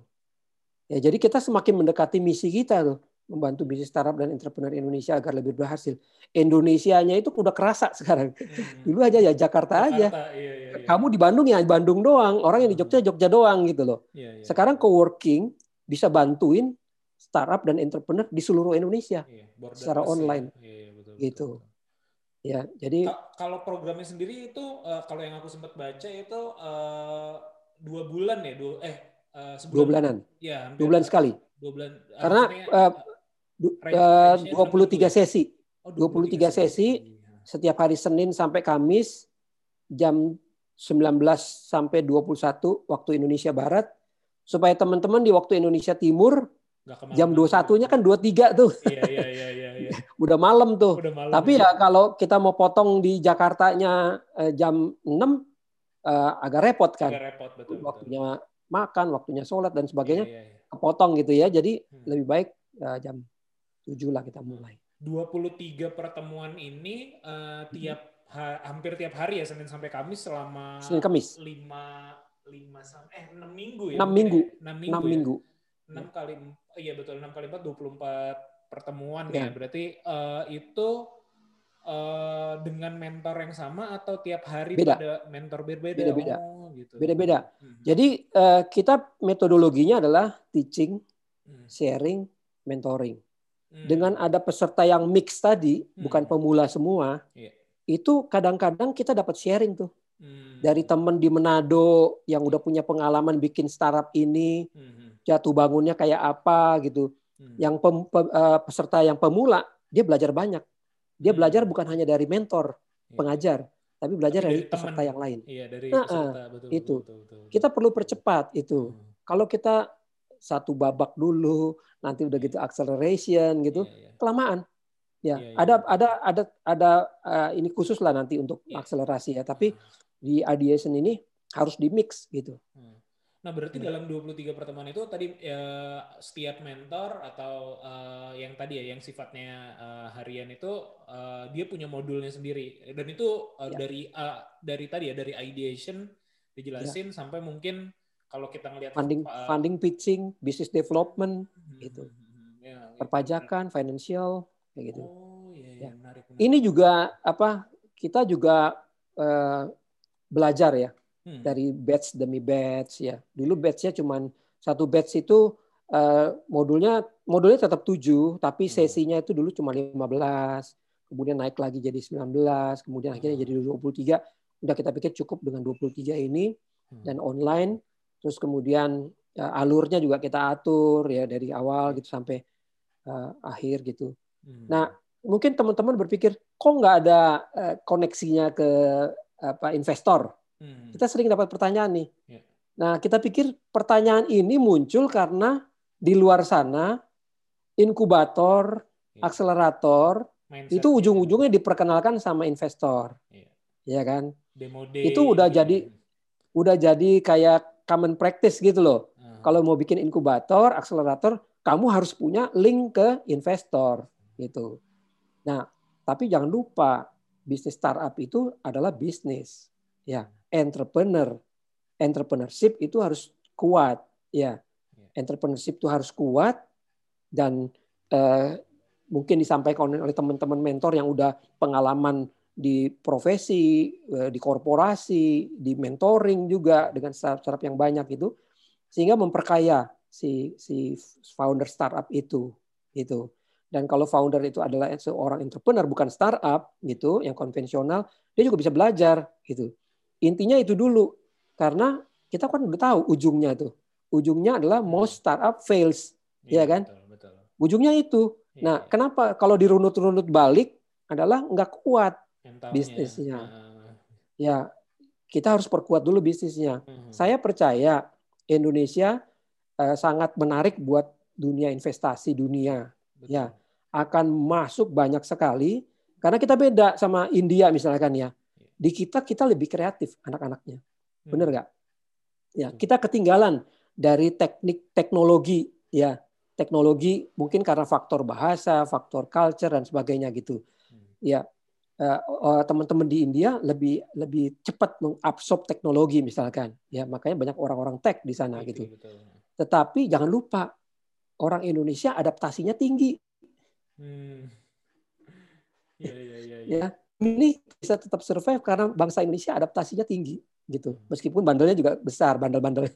Ya, jadi kita semakin mendekati misi kita tuh. membantu bisnis startup dan entrepreneur Indonesia agar lebih berhasil. Indonesianya itu udah kerasa sekarang. Hmm. Dulu aja ya Jakarta, Jakarta aja. Iya, iya, iya. Kamu di Bandung ya Bandung doang, orang yang di Jogja Jogja doang gitu loh. Iya, iya. Sekarang co-working bisa bantuin startup dan entrepreneur di seluruh Indonesia iya, secara online. Iya, iya, betul, gitu. Betul, Ya, jadi kalau programnya sendiri itu uh, kalau yang aku sempat baca itu uh, dua bulan ya, dua eh uh, sebulan. Dua bulanan. Ya, dua bulan sekali. Dua bulan. Karena dua puluh tiga sesi. Oh, 23, 23 sesi setiap hari Senin sampai Kamis jam 19 sampai 21 waktu Indonesia Barat supaya teman-teman di waktu Indonesia Timur jam 21-nya kan 23 tuh. Iya, iya, iya, iya, iya. Udah malam tuh. Udah malam, Tapi ya. ya kalau kita mau potong di Jakartanya eh, jam 6 eh, agak repot kan. Agak repot, betul. Waktunya betul. makan, waktunya sholat dan sebagainya. Iya, iya, iya. Kepotong gitu ya. Jadi hmm. lebih baik eh, jam 7 lah kita mulai. 23 pertemuan ini uh, tiap ha hampir tiap hari ya Senin sampai Kamis selama Senin Kamis. 5 5 sampai eh 6 minggu ya. 6 minggu. Ya? 6 minggu. 6 ya? minggu. 6 kali iya betul 6 kali 4 24 pertemuan ya. ya. Berarti uh, itu uh, dengan mentor yang sama atau tiap hari beda. pada mentor berbeda? Beda-beda. Oh, gitu. Beda-beda. Hmm. Jadi uh, kita metodologinya adalah teaching, hmm. sharing, mentoring. Hmm. Dengan ada peserta yang mix tadi, hmm. bukan pemula semua, yeah. itu kadang-kadang kita dapat sharing tuh. Hmm. Dari teman di Manado yang udah punya pengalaman bikin startup ini, hmm jatuh bangunnya kayak apa gitu. Hmm. Yang pem, pe, uh, peserta yang pemula dia belajar banyak. Dia hmm. belajar bukan hanya dari mentor, ya. pengajar, tapi belajar tapi dari, dari peserta yang lain. Iya, dari nah, peserta, betul, itu. Betul, betul, betul, Kita perlu percepat itu. Hmm. Kalau kita satu babak dulu, nanti udah gitu acceleration gitu, ya, ya. kelamaan. Ya, ya, ya, ada ada ada ada uh, ini khusus lah nanti untuk ya. akselerasi ya, tapi hmm. di ideation ini harus di mix gitu. Hmm. Nah, berarti hmm. dalam 23 pertemuan itu tadi ya, setiap mentor atau uh, yang tadi ya yang sifatnya uh, harian itu uh, dia punya modulnya sendiri dan itu uh, ya. dari uh, dari tadi ya dari ideation dijelasin ya. sampai mungkin kalau kita ngelihat funding uh, funding pitching, business development hmm, gitu. Hmm, hmm, ya, perpajakan, ya. financial kayak gitu. Oh, iya, ya. menarik, menarik. Ini juga apa kita juga uh, belajar ya hmm. dari batch demi batch ya. Dulu batchnya cuma satu batch itu uh, modulnya modulnya tetap tujuh, tapi hmm. sesinya itu dulu cuma 15, kemudian naik lagi jadi 19, kemudian hmm. akhirnya jadi 23. Udah kita pikir cukup dengan 23 ini dan online, terus kemudian ya, alurnya juga kita atur ya dari awal gitu sampai uh, akhir gitu. Hmm. Nah, mungkin teman-teman berpikir kok nggak ada uh, koneksinya ke apa investor Hmm. Kita sering dapat pertanyaan nih. Yeah. Nah, kita pikir pertanyaan ini muncul karena di luar sana inkubator, yeah. akselerator Mindset itu ujung-ujungnya diperkenalkan sama investor. Yeah. Ya kan? Demo day, itu udah gitu. jadi udah jadi kayak common practice gitu loh. Uh. Kalau mau bikin inkubator, akselerator, kamu harus punya link ke investor gitu. Nah, tapi jangan lupa bisnis startup itu adalah bisnis. Ya, entrepreneur. Entrepreneurship itu harus kuat, ya. ya. Entrepreneurship itu harus kuat dan eh, mungkin disampaikan oleh teman-teman mentor yang udah pengalaman di profesi, eh, di korporasi, di mentoring juga dengan startup yang banyak itu, sehingga memperkaya si si founder startup itu, itu. Dan kalau founder itu adalah seorang entrepreneur bukan startup gitu, yang konvensional, dia juga bisa belajar gitu. Intinya itu dulu. Karena kita kan udah tahu ujungnya itu. Ujungnya adalah most startup fails. Ya, ya kan? Betul, betul. Ujungnya itu. Ya, nah, ya. kenapa kalau dirunut-runut balik adalah nggak kuat Mentalnya. bisnisnya. Uh. Ya, kita harus perkuat dulu bisnisnya. Uh. Saya percaya Indonesia uh, sangat menarik buat dunia investasi dunia. Betul. Ya, akan masuk banyak sekali karena kita beda sama India misalkan ya. Di kita kita lebih kreatif anak-anaknya. Hmm. Benar nggak? Ya, kita ketinggalan dari teknik teknologi ya. Teknologi mungkin karena faktor bahasa, faktor culture dan sebagainya gitu. Hmm. Ya, eh, teman-teman di India lebih lebih cepat mengabsorb teknologi misalkan ya makanya banyak orang-orang tech di sana gitu betul. tetapi jangan lupa orang Indonesia adaptasinya tinggi. Hmm. Iya, iya, iya. Ya, ini bisa tetap survive karena bangsa Indonesia adaptasinya tinggi gitu. Meskipun bandelnya juga besar, bandel-bandel.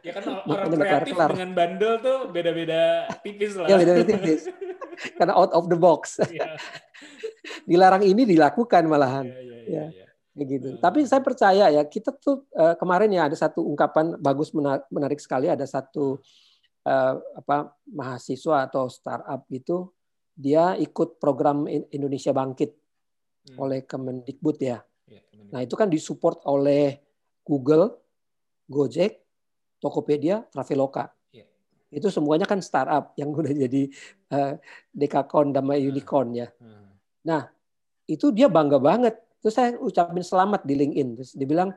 Ya kan orang kreatif kelar-kelar. dengan bandel tuh beda-beda tipis lah. ya beda tipis. Karena out of the box. Iya, Dilarang ini dilakukan malahan. iya, iya, Ya. iya. Kayak gitu. Hmm. Tapi saya percaya ya kita tuh eh, kemarin ya ada satu ungkapan bagus mena- menarik sekali ada satu eh, apa mahasiswa atau startup gitu dia ikut program In- Indonesia Bangkit Hmm. oleh Kemendikbud ya. Iya, teman. Nah itu kan disupport oleh Google, Gojek, Tokopedia, Traveloka. Iya. Itu semuanya kan startup yang udah jadi eh, Dekakon dan Unicorn ya. Hmm. Itu dia bangga banget. Terus saya ucapin selamat di LinkedIn. Terus dia bilang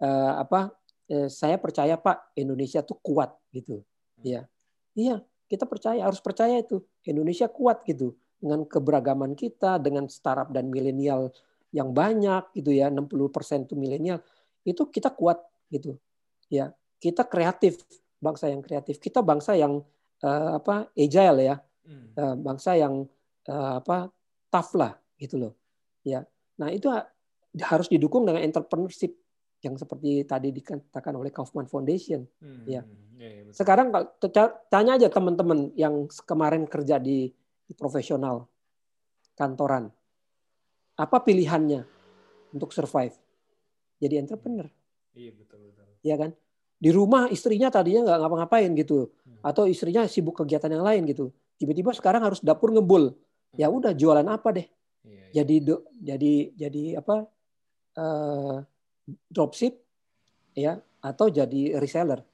eh, apa? eh, saya percaya Pak Indonesia tuh kuat gitu. Iya, iya kita percaya harus percaya itu Indonesia kuat gitu dengan keberagaman kita dengan startup dan milenial yang banyak gitu ya 60% itu milenial itu kita kuat gitu. Ya kita kreatif bangsa yang kreatif. Kita bangsa yang eh, apa agile ya. Eh, bangsa yang eh, apa tough lah gitu loh. Ya nah itu ha- harus didukung dengan entrepreneurship yang seperti tadi dikatakan oleh Kaufman Foundation. Hmm. Iya, iya, betul. sekarang kalau tanya aja teman-teman yang kemarin kerja di, di profesional kantoran apa pilihannya untuk survive jadi entrepreneur Iya, betul, betul. ya kan di rumah istrinya tadinya nggak ngapa-ngapain gitu Hmm. atau istrinya sibuk kegiatan yang lain gitu tiba-tiba sekarang harus dapur ngebul ya udah jualan apa deh Iya, iya. jadi do- jadi jadi apa eh, dropship ya atau jadi reseller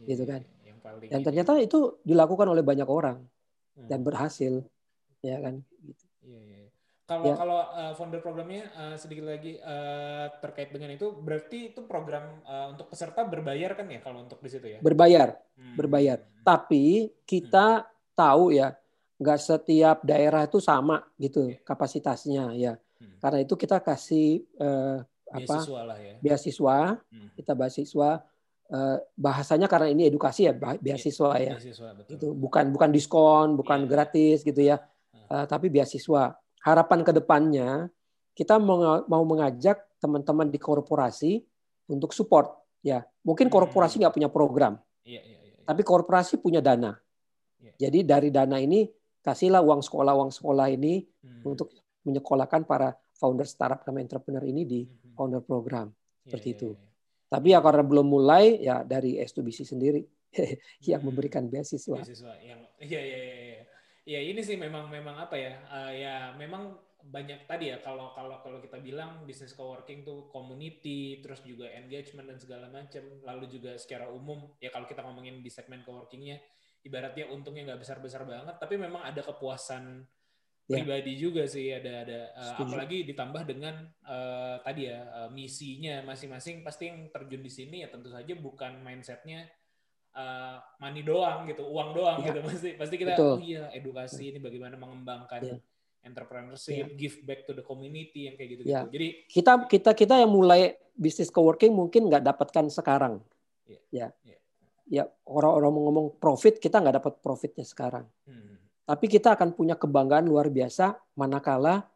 Iya, gitu iya, kan. iya. Yang paling dan ternyata itu dilakukan oleh banyak orang Hmm. dan berhasil ya kan gitu. Iya, iya. iya. Kalau Ya. kalau uh, founder programnya uh, sedikit lagi uh, terkait dengan itu berarti itu program uh, untuk peserta berbayar kan ya kalau untuk di situ ya? berbayar Hmm. berbayar tapi kita tahu ya nggak setiap daerah itu sama gitu Iya. kapasitasnya ya Hmm. karena itu kita kasih eh, apa Beasiswa lah ya. beasiswa Hmm. kita beasiswa eh, bahasanya karena ini edukasi ya bah- beasiswa ya Beasiswa betul. itu bukan bukan diskon bukan Iya. gratis gitu ya Eh, tapi beasiswa harapan ke depannya kita mau mengajak teman-teman di korporasi untuk support ya mungkin Hmm. korporasi nggak punya program Iya, iya, iya. tapi korporasi punya dana jadi dari dana ini kasihlah uang sekolah uang sekolah ini Hmm. untuk menyekolahkan para founder startup dan entrepreneur ini di Hmm. founder program seperti itu. tapi ya karena belum mulai ya dari S2BC sendiri yang memberikan beasiswa beasiswa yang iya iya iya. Ya ini sih memang memang apa ya? eh, ya memang banyak tadi ya kalau kalau kalau kita bilang bisnis coworking tuh community, terus juga engagement dan segala macam. Lalu juga secara umum ya kalau kita ngomongin di segmen coworkingnya, ibaratnya untungnya nggak besar besar banget, tapi memang ada kepuasan Ya. pribadi juga sih ada ada Setuju. apalagi ditambah dengan eh, tadi ya eh, misinya masing-masing pasti yang terjun di sini ya tentu saja bukan mindsetnya uh, money doang gitu, uang doang Ya. gitu pasti pasti kita Betul. oh iya edukasi ini bagaimana mengembangkan Ya. entrepreneurship, give back to the community yang kayak gitu Ya. gitu. Jadi kita kita kita yang mulai bisnis coworking mungkin nggak dapatkan sekarang ya Iya. ya orang-orang ngomong profit kita nggak dapat profitnya sekarang hmm, tapi kita akan punya kebanggaan luar biasa manakala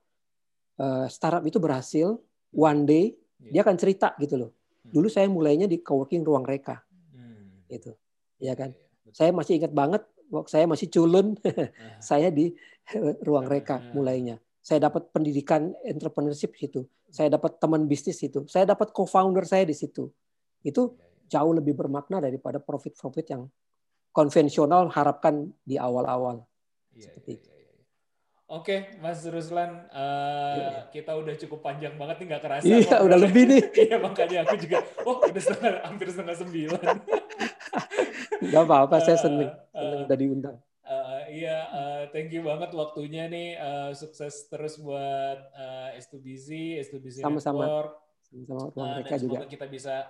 eh, startup itu berhasil one day Iya. dia akan cerita gitu loh Hmm. dulu saya mulainya di coworking ruang reka hmm. gitu ya kan? Iya, betul. saya masih ingat banget waktu saya masih culun. Ah, saya di ruang Ah, reka mulainya. Saya dapat pendidikan entrepreneurship situ. Saya dapat teman bisnis situ. Saya dapat co-founder saya di situ. Itu jauh lebih bermakna daripada profit-profit yang konvensional harapkan di awal-awal. Iya, Seperti iya, iya, iya. Oke, Mas Ruslan, eh, Iya. kita udah cukup panjang banget nih nggak kerasa. iya udah lebih nih. Iya makanya aku juga, oh udah setengah, hampir setengah sembilan. Nggak apa-apa saya Eh, seneng eh, seneng udah diundang Eh, iya, eh, thank you banget waktunya nih. eh, sukses terus buat eh, S2BZ, S2BZ Sama-sama. Network. sama ruang Eh, reka dan juga kita bisa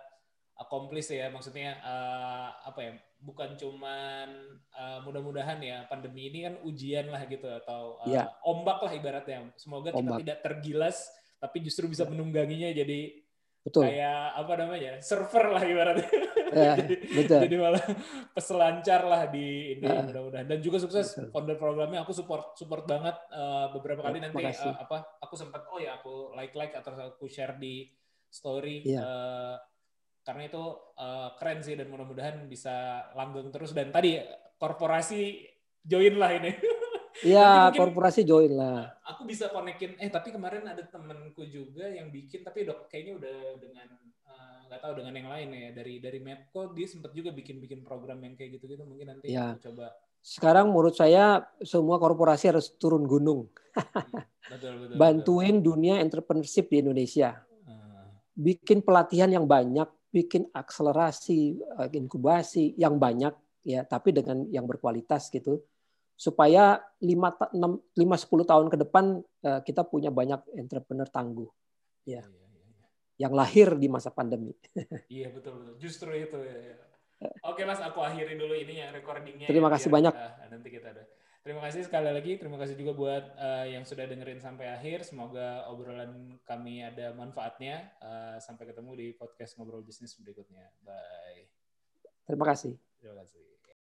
accomplish ya. Maksudnya eh, apa ya? Bukan cuman eh, mudah-mudahan ya pandemi ini kan ujian lah gitu atau eh, Iya. ombak lah ibaratnya. Semoga kita Ombak. tidak tergilas, tapi justru bisa menungganginya jadi Betul. kayak apa namanya server lah ibaratnya. Ya, jadi, betul. jadi malah peselancar lah di ini Ah, mudah-mudahan dan juga sukses betul. founder programnya aku support support banget uh, beberapa kali Ya, nanti uh, apa aku sempat oh ya aku like like atau aku share di story Iya. uh, karena itu uh, keren sih dan mudah-mudahan bisa langgeng terus dan tadi korporasi join lah ini. Iya, korporasi join lah. aku bisa konekin eh tapi kemarin ada temenku juga yang bikin tapi dok kayaknya udah dengan nggak tahu dengan yang lain ya dari dari Medco dia sempat juga bikin bikin program yang kayak gitu gitu mungkin nanti Ya. coba Sekarang menurut saya semua korporasi harus turun gunung, betul betul bantuin dunia entrepreneurship di Indonesia. betul. Eh, bikin pelatihan yang banyak, bikin akselerasi, eh, inkubasi yang banyak ya, tapi dengan yang berkualitas gitu. Supaya 5 6 5 10 tahun ke depan eh, kita punya banyak entrepreneur tangguh Ya. iya. Yang lahir di masa pandemi. Iya betul betul justru itu ya, ya. oke mas aku akhiri dulu ini ya recordingnya Terima ya, kasih biar banyak. kita- nanti kita ada terima kasih sekali lagi terima kasih juga buat eh, yang sudah dengerin sampai akhir semoga obrolan kami ada manfaatnya Eh, sampai ketemu di podcast ngobrol bisnis berikutnya bye Terima kasih. terima kasih